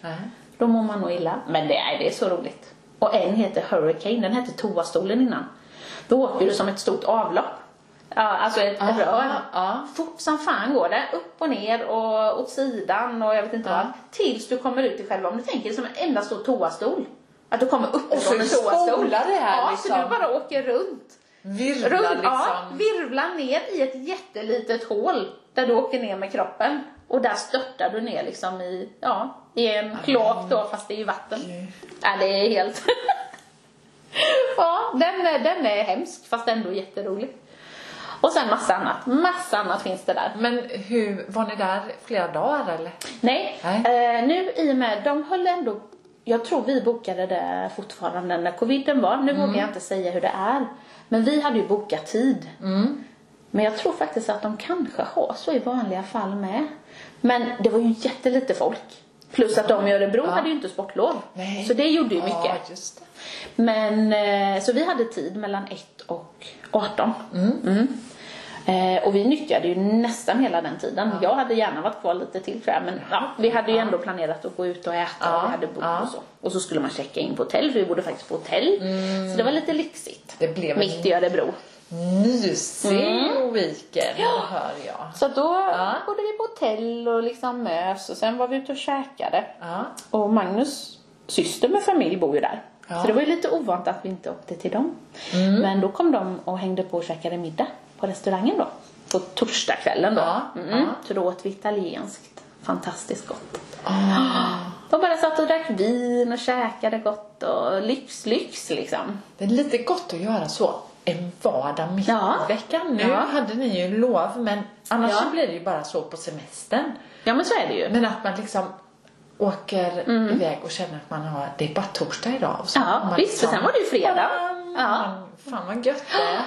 Nej. Då mår man nog illa. Men det det är så roligt. Och en heter Hurricane, den hette toastolen innan. Då åker du som ett stort avlopp. Ja, alltså ett Aha, rör. ja. Fort som fan går det. Upp och ner och åt sidan och jag vet inte Ja. vad. Tills du kommer ut i själva, om du tänker som en enda stor toastol. Att du kommer uppifrån Och en toastol. det här ja, liksom. så du bara åker runt. Virvlar Runt, liksom. ja, virvlar ner i ett jättelitet hål där du åker ner med kroppen. Och där störtar du ner liksom i, ja, i en kloak då fast det är ju vatten. Ja, det är helt... ja, den, är- den är hemsk fast ändå jätterolig. Och sen massa annat. Massa annat finns det där. Men hur, var ni där flera dagar eller? Nej, Nej. Eh, nu i och med, de höll ändå, jag tror vi bokade det fortfarande när coviden var. Nu vågar jag inte säga hur det är. Men vi hade ju bokat tid. Men jag tror faktiskt att de kanske har så i vanliga fall med. Men det var ju jättelite folk. Plus att de i Örebro hade ju inte sportlov. Nej. Så det gjorde ju mycket. Ja. Men, eh, så vi hade tid mellan 1 och 18. Mm. Eh, och vi nyttjade ju nästan hela den tiden. Jag hade gärna varit kvar lite till tror jag. Men ja, vi hade ju ändå planerat att gå ut och äta Ja, och vi hade ja. och så. Och så skulle man checka in på hotell för vi bodde faktiskt på hotell. Så det var lite lyxigt. Det blev Mitt i Örebro. Mysig weekend, hör jag. Så då Ja. bodde vi på hotell och liksom mös och sen var vi ute och käkade. Ja. Och Magnus syster med familj bor ju där. Ja. Så det var ju lite ovant att vi inte åkte till dem. Men då kom de och hängde på och käkade middag på restaurangen då. På torsdagskvällen då. Ja, Mm. ja. Så då åt vi italienskt. Fantastiskt gott. De bara satt och drack vin och käkade gott och lyx, lyx liksom. Det är lite gott att göra så en vardag mitt Ja. i veckan. Nu Ja. hade ni ju lov, men annars Ja. så blir det ju bara så på semestern. Ja men så är det ju. Men att man liksom åker iväg och känner att man har, det är bara torsdag idag. Och så Mm. Ja, man visst, för sen var det ju fredag. Fan, Ja. fan vad gött det.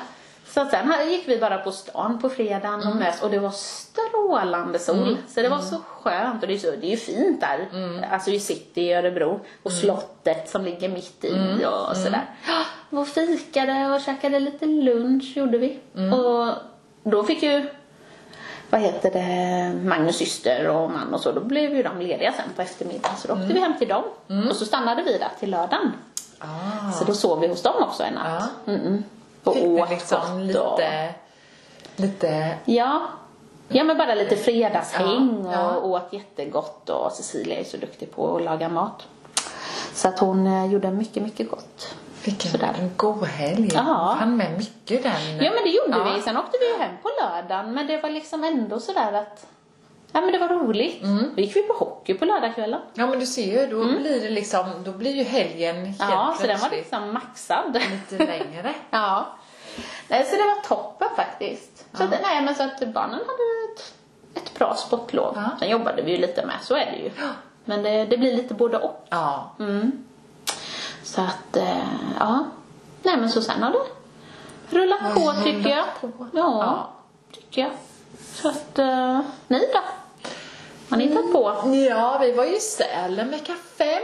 Så att sen här gick vi bara på stan på fredagen och mös och det var strålande sol. Så det var så skönt och det är, så, det är ju fint där. Alltså i city i Örebro och slottet som ligger mitt i och sådär. Och fikade och käkade lite lunch gjorde vi. Och då fick ju vad heter det, Magnus syster och man och så, då blev ju de lediga sen på eftermiddagen. Så då åkte vi hem till dem. Och så stannade vi där till lördagen. Ah. Så då sov vi hos dem också en natt. Mm-mm. Och ni åt liksom lite, lite Ja. Ja men bara lite fredagshäng Ja, ja. och åt jättegott och Cecilia är så duktig på att laga mat. Så att hon eh, gjorde mycket, mycket gott. Vilken Sådär. god helg. Ja. Han med mycket den. Ja men det gjorde Ja. vi. Sen åkte vi hem på lördagen men det var liksom ändå sådär att Ja men det var roligt. Mm. Då gick vi på hockey på lördagskvällen. Ja men du ser ju, då blir det liksom, då blir ju helgen helt Mm. Ja, så den var liksom maxad. lite längre. ja. Nej, så det var toppen faktiskt. Så att, nej men så att barnen hade ett, ett bra sportlov. Ja. Sen jobbade vi ju lite med, så är det ju. Men det, det blir lite både och. Ja. Mm. Så att, eh, ja. Nej men så sen har det rullat på rullat tycker jag. Ja, Ja. tycker jag. Så att, eh, ni då? Har ni tagit på? Ja, vi var ju i Sälen vecka fem.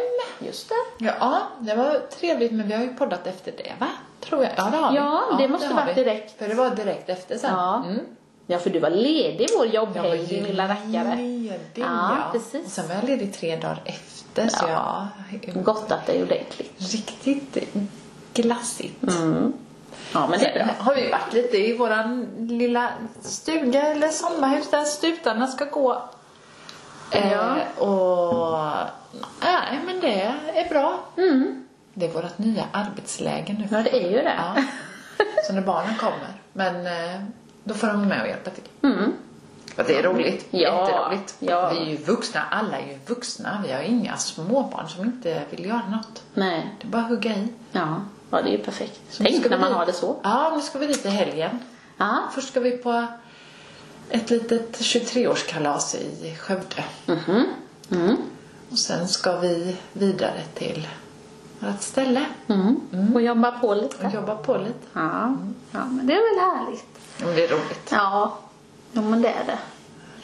Just det. Ja, det var trevligt men vi har ju poddat efter det va? Tror jag. Ja, det har vi. Ja, det måste har varit vi. direkt. För det var direkt efter sen. Ja. Mm. Ja, för du var ledig vår jobbhelg, din lilla rackare. ledig, Ja, precis. Och sen var jag ledig tre dagar efter så Ja. jag Gottat dig ordentligt. riktigt glassigt. Mm. Ja, men det är bra. har vi varit lite i våran lilla stuga eller sommarhus där stutarna ska gå. Eh, Ja. och nej men det är bra. Mm. Det är vårt nya arbetsläge nu. Ja, det är ju det. Ja. Så när barnen kommer. Men eh, då får de med och hjälpa till. Mm. Och det är roligt. Ja, Jätteroligt. ja. Vi är ju vuxna. Alla är ju vuxna. Vi har inga småbarn som inte vill göra något. Nej. Det är bara att hugga i. Ja, ja det är ju perfekt. Så Tänk när vi man dit. har det så. Ja, nu ska vi dit i helgen. Ja. Först ska vi på ett litet 23-årskalas i Skövde. Mhm. Mm. Och sen ska vi vidare till vårt ställe Mm. Och jobba på lite. och jobba på lite. Ja. ja, men det är väl härligt. Ja, det är roligt. Ja, ja men det är det.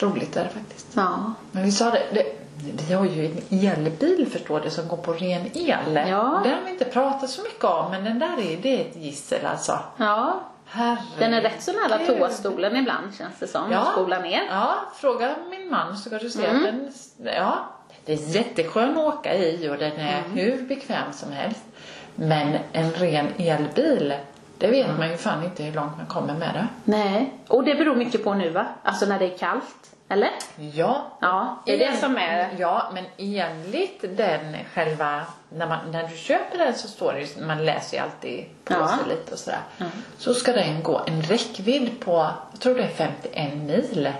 Roligt är det faktiskt. Ja. Men vi sa det, det vi har ju en elbil förstår du som går på ren el. Ja. Det har vi inte pratat så mycket om men den där är, det är ett gissel alltså. Ja, Herregud. den är rätt så nära toastolen ibland känns det som. Ja. Spola ner. Ja, fråga min man så ska du se Mm. den, ja, det är jätteskön att åka i och den är Mm. hur bekväm som helst. Men en ren elbil, Det vet man ju fan inte hur långt man kommer med det. Nej. Och det beror mycket på nu va? Alltså när det är kallt. Eller? Ja. Ja, är det som är... Ja, men enligt den själva, när, man, när du köper den så står det ju, man läser ju alltid på Ja. sig lite och sådär. Så ska den gå en räckvidd på, jag tror det är 51 mil.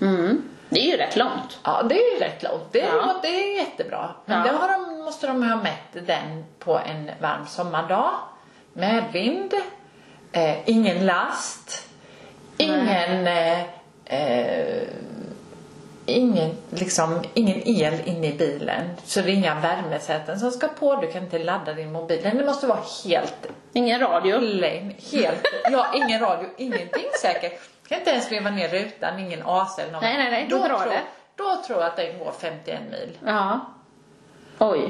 Mm. Det är ju rätt långt. Ja, det är ju rätt långt. Det är, Ja. det är jättebra. Men Ja. det har de, måste de ha mätt den på en varm sommardag. Med vind, eh, ingen last, ingen, eh, eh, ingen, liksom, ingen el inne i bilen. Så det är inga värmesäten som ska på. Du kan inte ladda din mobil. Den måste vara helt Ingen radio. lame. Helt, ja, ingen radio, ingenting säkert. Kan inte ens veva ner rutan, ingen AC eller något. Nej, nej, nej, då tror, det. Då tror jag att den går 51 mil. Ja. Oj.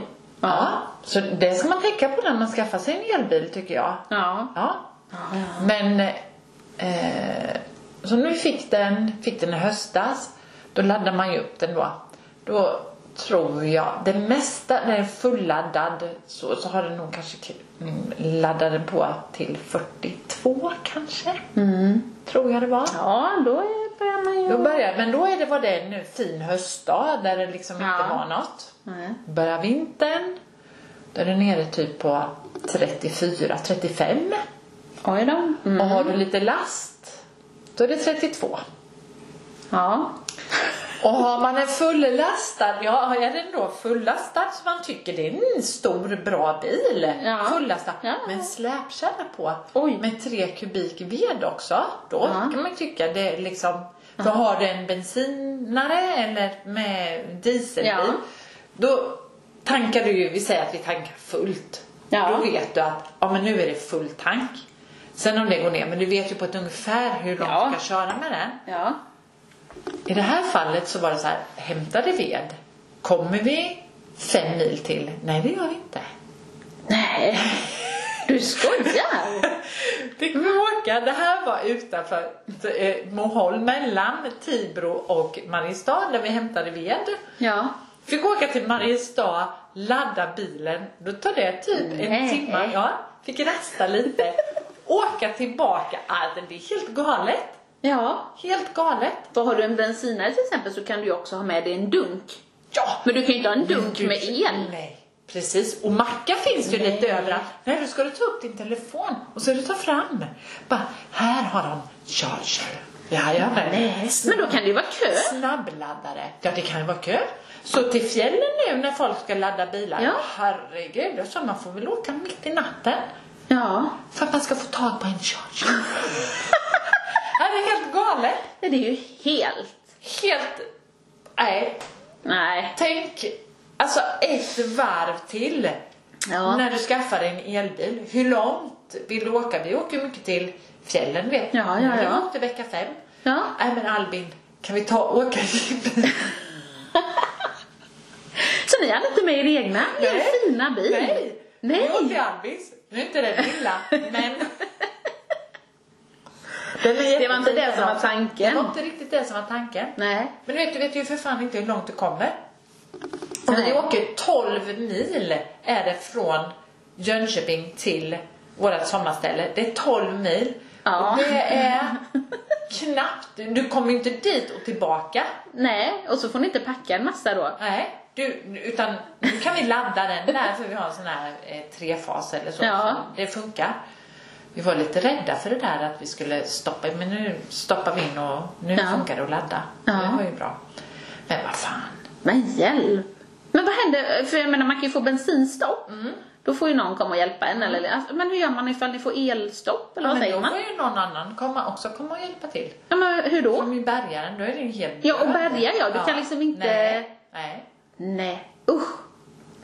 Ja. Ja. Så det ska man tänka på när man skaffar sig en elbil tycker jag. Ja. Ja. Men, eh, så nu fick den, fick den i höstas. Då laddar man ju upp den då. Då tror jag, det mesta, när den är fulladdad så, så har den nog kanske mm, laddat den på till 42 kanske. Tror jag det var. Ja, då är- börjar man ju... Då börjar, men då är det, var det en fin höstdag där det liksom inte Ja. var något. Nej. Börjar vintern, då är det nere typ på 34, 35. Oj då. Mm. Och har du lite last, då är det 32. Ja. Och har man en fullastad, ja är den då fullastad så man tycker det är en stor bra bil. Ja. Fullastad. Ja. Med släpkärra på. Oj. Med tre kubik ved också. Då Ja. kan man tycka det är liksom, för har du en bensinare eller med dieselbil. Ja. Då tankar du ju, vi säger att vi tankar fullt. Ja. Då vet du att, ja men nu är det full tank. Sen om det går ner, men du vet ju på ett ungefär hur långt Ja. du ska köra med den. Ja. I det här fallet så var det så här, hämtade ved. Kommer vi fem mil till? Nej, det gör vi inte. Nej. Du skojar? Fick vi åka, det här var utanför eh, Moholm, mellan Tibro och Mariestad där vi hämtade ved. Ja. Fick åka till Mariestad, ladda bilen. Då tar det typ en Nej. timme. Ja, fick rasta lite. åka tillbaka. Alltså, det är helt galet. Ja. Helt galet. För har du en bensinare till exempel så kan du ju också ha med dig en dunk. Ja, Men du kan ju inte ha en dunk med el. Nej, precis. Och mackar finns ju lite överallt. Nej, då ska du ta upp din telefon och så ska du ta fram. Bara, här har de charger. Ja, ja, Nej. Men då kan det ju vara kö. Snabbladdare. Ja, det kan ju vara kö. Så till fjällen nu när folk ska ladda bilar. Ja. Herregud, så man får väl åka mitt i natten. Ja. För att man ska få tag på en charger. ja, det är helt galet. Det är ju helt... Helt... Nej, Nej. Tänk, alltså ett varv till. Ja. När du skaffar en elbil. Hur långt vill du åka? Vi åker mycket till fjällen vet du. Ja, ja, Vi ja. åkte vecka fem. Ja. Nej men Albin, kan vi ta och åka dit? Så ni hade inte med er egna? Er fina bil? Nej. Nej. Vi åkte Albins. Nu är inte den lilla, men... Det var inte det som var tanken. Det var inte riktigt det som var tanken. Nej. Men du vet, du vet ju för fan inte hur långt du kommer. Och vi Nej. åker 12 mil är det från Jönköping till vårt sommarställe. Det är 12 mil. Ja. Och det är knappt, du kommer inte dit och tillbaka. Nej, och så får ni inte packa en massa då. Nej, du, utan nu kan vi ladda den där för vi har en sån här eh, trefas eller så. Ja. så Det funkar. Vi var lite rädda för det där att vi skulle stoppa, men nu stoppar vi in och nu Ja. funkar det att ladda. Ja. Det var ju bra. Men vad fan. Men hjälp! Men vad händer? För jag menar man kan ju få bensinstopp. Då får ju någon komma och hjälpa en. Eller, alltså, men hur gör man ifall ni får elstopp? Eller Ja, vad men säger då man? får ju någon annan komma, också komma och hjälpa till. Ja, men hur då? Som i bärgaren, då är det ju helt Ja, och bärga, ja. Du kan liksom inte- Nej, nej. Nej, usch.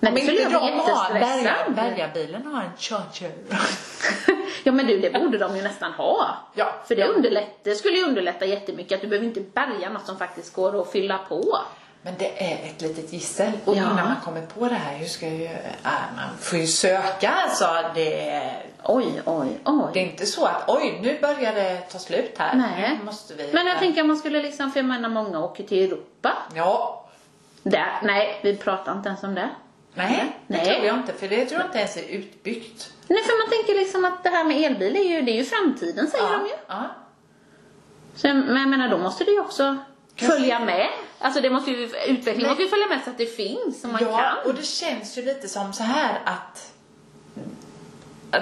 Men det skulle jag bli de har, bärgar, jättestressad. bärgarbilen har en charger. Ja men du, det borde de ju nästan ha. Ja. För det, underlätt, det skulle ju underlätta jättemycket att du behöver inte bärga något som faktiskt går att fylla på. Men det är ett litet gissel. Och Ja. innan man kommer på det här, hur ska jag göra? Äh, man får ju söka alltså. Det är, Oj, oj, det oj. är inte så att oj, nu börjar det ta slut här. Nej. Nu måste vi... Men jag tänker om man skulle liksom, för jag menar många åker till Europa. Ja. Där, nej, vi pratar inte ens om det. Nej, det Nej. tror jag inte. För det tror jag inte ens är utbyggt. Nej, för man tänker liksom att det här med elbil är ju, det är ju framtiden säger de ju. ja. Så, men jag menar, då måste det ju också följa med. Alltså det måste ju, utvecklingen Men- måste ju följa med så att det finns och man ja, kan. och det känns ju lite som så här att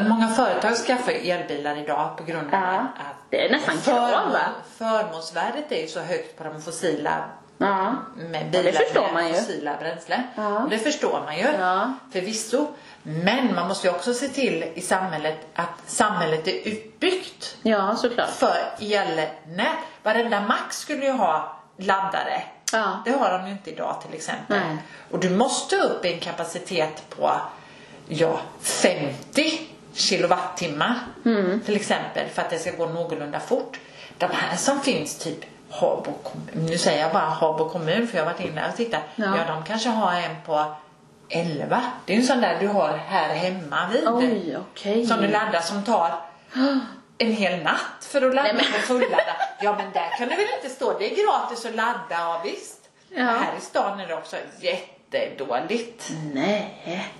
många företag skaffar elbilar idag på grund av Ja, att det är nästan krav, va? förmånsvärdet är ju så högt på de fossila Ja. med Ja, det bilar förstår man ju. fossila bränslen. Ja. Det förstår man ju Ja. förvisso. Men man måste ju också se till i samhället att samhället är utbyggt ja, såklart. för elnät. Varenda mack skulle ju ha laddare. Ja. Det har de ju inte idag till exempel. Nej. Och du måste upp i en kapacitet på ja, 50 kilowattimmar Mm. till exempel för att det ska gå någorlunda fort. De här som finns typ Habo kommun, nu säger jag bara Habo kommun för jag har varit inne och tittat. Ja. Ja. de kanske har en på 11. Det är en sån där du har här hemma vid. Oj, okej. Som du laddar som tar en hel natt för att ladda Nej, men- och fulladda. Ja men där kan det väl inte stå, det är gratis att ladda, ja visst. Ja. Här i stan är det också jättedåligt. Nej.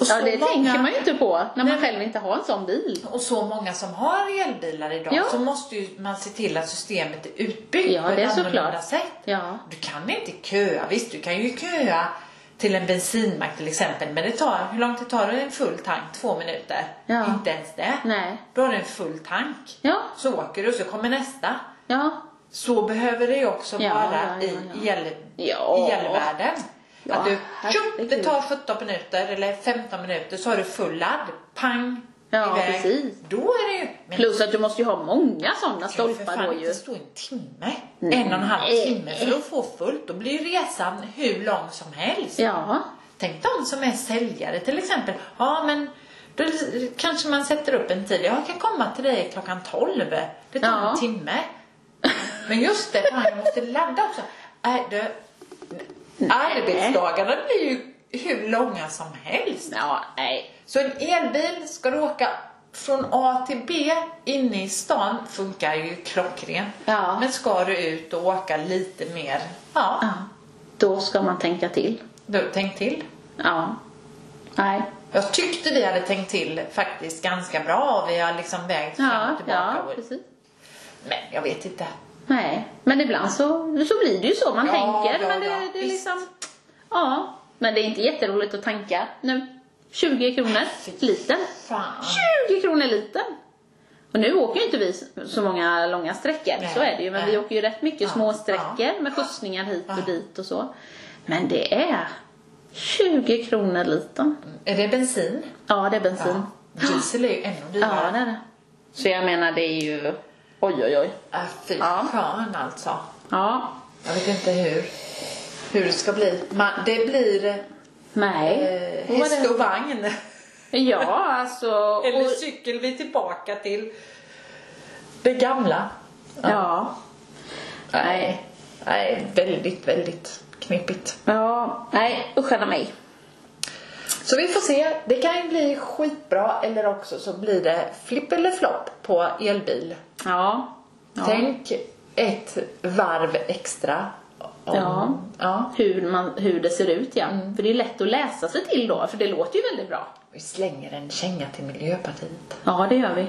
Ja, det många- tänker man ju inte på när man Nej. själv inte har en sån bil. Och så många som har elbilar idag Ja. så måste ju man se till att systemet är utbyggt Ja, på det är ett annorlunda såklart. sätt. Ja. Du kan inte köa, visst du kan ju köa till en bensinmack till exempel men det tar, hur lång tid tar det en full tank? Två minuter? Ja. Inte ens det. Nej. Då har du en full tank. Ja. Så åker du och så kommer nästa. Ja. Så behöver det ju också Ja, vara ja, ja, i el, Ja. elvärlden. Ja, att du, herregud. det tar 17 minuter eller 15 minuter så har du full ladd. Pang! Ja, iväg. precis. Då är det ju... Men Plus att du måste ju ha många sådana stolpar då ju. stå en timme. Nej. En och en halv timme för att få fullt. Då blir resan hur lång som helst. Ja. Tänk de som är säljare till exempel. Ja men då kanske man sätter upp en tid. Jag kan komma till dig klockan 12. Det tar Ja. en timme. Men just det, jag måste ladda också. Äh, det, arbetsdagarna blir ju hur långa som helst. Ja, nej. Så en elbil, ska du åka från A till B inne i stan funkar ju klockren. Ja. Men ska du ut och åka lite mer, ja, Ja. Då ska man tänka till. då tänk till. Ja. Nej. Jag tyckte vi hade tänkt till faktiskt ganska bra och vi har liksom vägt fram Ja, och tillbaka. ja, precis. Men jag vet inte. Nej, men ibland så, så blir det ju så man Ja, tänker. ja, men det, ja, det är visst. liksom, ja. Men det är inte jätteroligt att tanka nu. 20 kronor litern. Fan. 20 kronor litern! Och nu åker ju inte vi så många långa sträckor, Nej, så är det ju. Men nej. vi åker ju rätt mycket Ja, små sträckor ja. med skjutsningar hit och Ja. dit och så. Men det är 20 kronor litern. Är det bensin? Ja, det är bensin. Ja. Diesel är ju ännu Ja, dyrare. det är det. Så jag menar, det är ju... Oj, oj, oj. Äh, fy Ja. skön alltså. Ja. Jag vet inte hur, hur det ska bli. Man, det blir Nej. eh, Vad var häst det? och vagn. Ja, alltså... Eller och, cykel vi är tillbaka till det gamla. ja. Nej. Nej, väldigt, väldigt knepigt. Ja, nej, usch mig. Så vi får se. Det kan ju bli skitbra eller också så blir det flipp eller flopp på elbil. Ja. ja. Tänk ett varv extra. om- Ja. ja. Hur, man, hur det ser ut, ja. För det är lätt att läsa sig till då, för det låter ju väldigt bra. Vi slänger en känga till Miljöpartiet. Ja, det gör vi.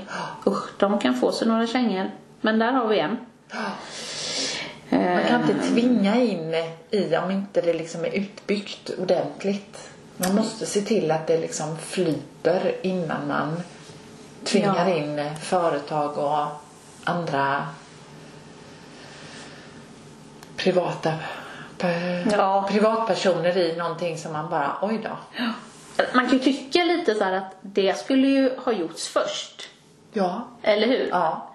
Usch, de kan få sig några kängor. Men där har vi en. Man kan inte tvinga in i om inte det liksom är utbyggt ordentligt. Man måste se till att det liksom flyter innan man tvingar Ja. in företag och andra privata Ja. privatpersoner i någonting som man bara, oj då. Man kan ju tycka lite så här att det skulle ju ha gjorts först. Ja. Eller hur? Ja.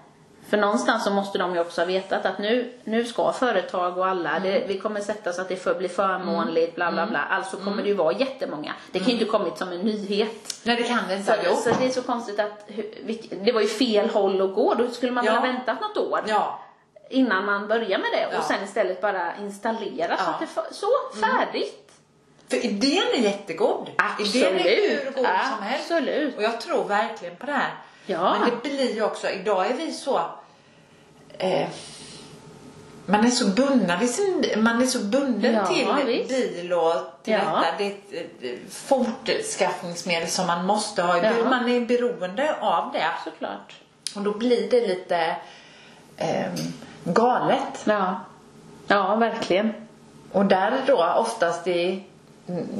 För någonstans så måste de ju också ha vetat att nu, nu ska företag och alla, det, vi kommer sätta så att det får bli förmånligt, bla bla bla. Alltså kommer det ju vara jättemånga. Det kan ju inte kommit som en nyhet. Nej, det kan det inte Så, så det är så konstigt att det var ju fel håll att gå. Då skulle man Ja. väl ha väntat något år Ja. innan man börjar med det Ja. och sen istället bara installera så Ja. att det fa- så, färdigt. För idén är jättegod. Idén är hur god som helst. Absolut. Och jag tror verkligen på det här. Ja. Men det blir ju också, idag är vi så... Eh, man är så bunden man är så bunden Ja, till visst. bil och till Ja. detta. Det är ett eh, fortskaffningsmedel som man måste ha. Ja. Man är beroende av det. Såklart. Och då blir det lite ehm, galet. Ja. Ja, verkligen. Och där då oftast i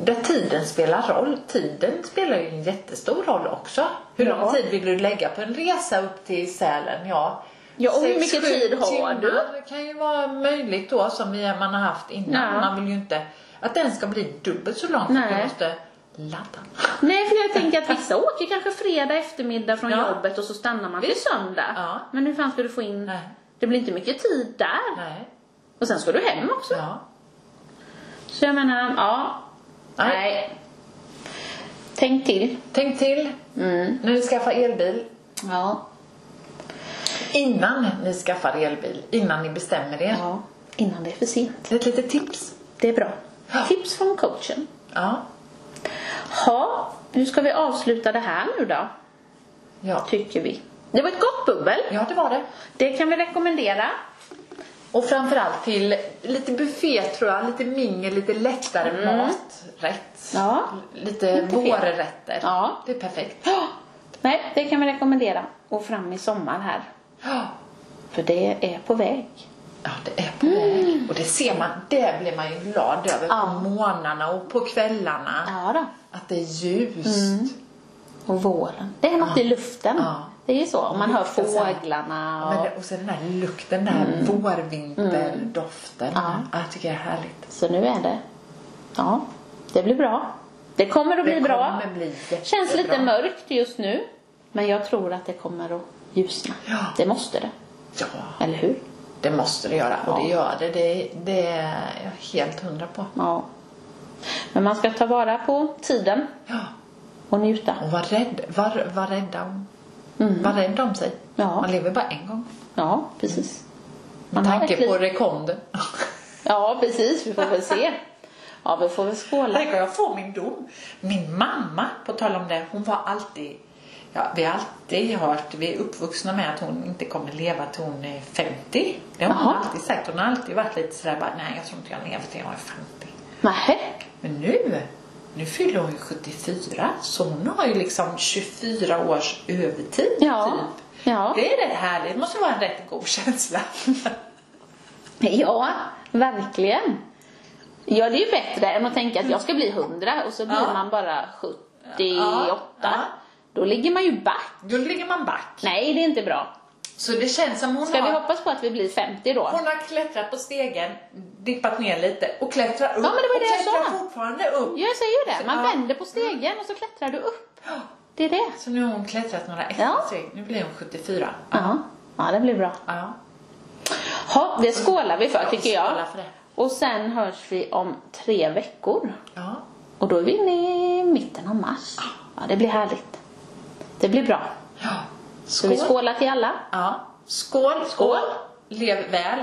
där tiden spelar roll. Tiden spelar ju en jättestor roll också. Hur Ja. lång tid vill du lägga på en resa upp till Sälen? Ja, Ja, och hur mycket tid har du? kan ju vara möjligt då som man har haft innan. Ja. Man vill ju inte att den ska bli dubbelt så lång. Nej. Du måste ladda. Nej, för jag tänker att vissa åker kanske fredag eftermiddag från Ja. jobbet och så stannar man till söndag. Ja. Men hur fan ska du få in... Nej. Det blir inte mycket tid där. Nej. Och sen ska du hem också. Ja. Så jag menar, ja. Nej. Tänk till. Tänk till Mm. när ni skaffar elbil. Ja. Innan ni skaffar elbil. Innan ni bestämmer er. ja. Innan det är för sent. Ett litet tips. Det är bra. Ja. Tips från coachen. Ja. Ja, nu ska vi avsluta det här nu då, Ja. tycker vi. Det var ett gott bubbel. ja, det var det. Det kan vi rekommendera. Och framförallt till lite buffé tror jag, lite mingel, lite lättare maträtt. Ja. Lite fel. vårrätter. Ja. Det är perfekt. Ja. Nej, det kan vi rekommendera. Och fram i sommar här. Ja, För det är på väg. Ja, det är på väg. Och det ser man, det blir man ju glad över Ja. på morgnarna och på kvällarna. Ja då. Att det är ljust. Och våren. Det är något i luften. Ja. Det är ju så. Om man hör här. fåglarna. Men Och... det, och så den där lukten, den här vårvinterdoften. Ja. Ja. Jag tycker det är härligt. Så nu är det. Ja, det blir bra. Det kommer att bli det bra. bli. Känns lite mörkt just nu. Men jag tror att det kommer att ljusna. Ja. Det måste det. Ja, Eller hur? det måste det göra. Och Ja. det gör det. Det, det är jag helt hundra på. Ja. Men man ska ta vara på tiden Ja. och njuta. Och var rädd, var, var rädda om, Mm. var rädd om sig. Ja. Man lever bara en gång. Ja, precis. Med Man tanke på rekonden. Ja, precis. Vi får väl se. Ja, vi får väl skåla. Tänk jag får min dom. Min mamma, på tal om det, hon var alltid Ja, vi har alltid hört, vi är uppvuxna med att hon inte kommer leva till hon är 50. Det har hon alltid sagt. Hon har alltid varit lite sådär bara, nej jag tror inte jag lever till jag är 50. Nähä? Men nu, nu fyller hon ju 74 så hon har ju liksom 24 års övertid Ja. typ. Ja. Det är rätt härligt, det måste vara en rätt god känsla. Ja, verkligen. Ja, det är ju bättre än att tänka att jag ska bli 100 och så blir Ja. man bara 78. Ja. Då ligger man ju back. Då ligger man back. Nej, det är inte bra. Så det känns som hon Ska har, vi hoppas på att vi blir 50 då? hon har klättrat på stegen, dippat ner lite och klättrar upp. Ja, men det var och det jag klättrar sa. fortfarande upp. Jag säger ju det. Man Ja. vänder på stegen och så klättrar du upp. Det är det. Så nu har hon klättrat några extra Ja. steg. Nu blir hon 74. Ja, ja det blir bra. Ja. Ha, det skålar vi för Ja, tycker jag. för det. Och sen hörs vi om tre veckor. ja. Och då är vi inne i mitten av mars. Ja, det blir härligt. Det blir bra. ja. Så vi skålar till alla. Ja. Skål, skål. Skål. Lev väl.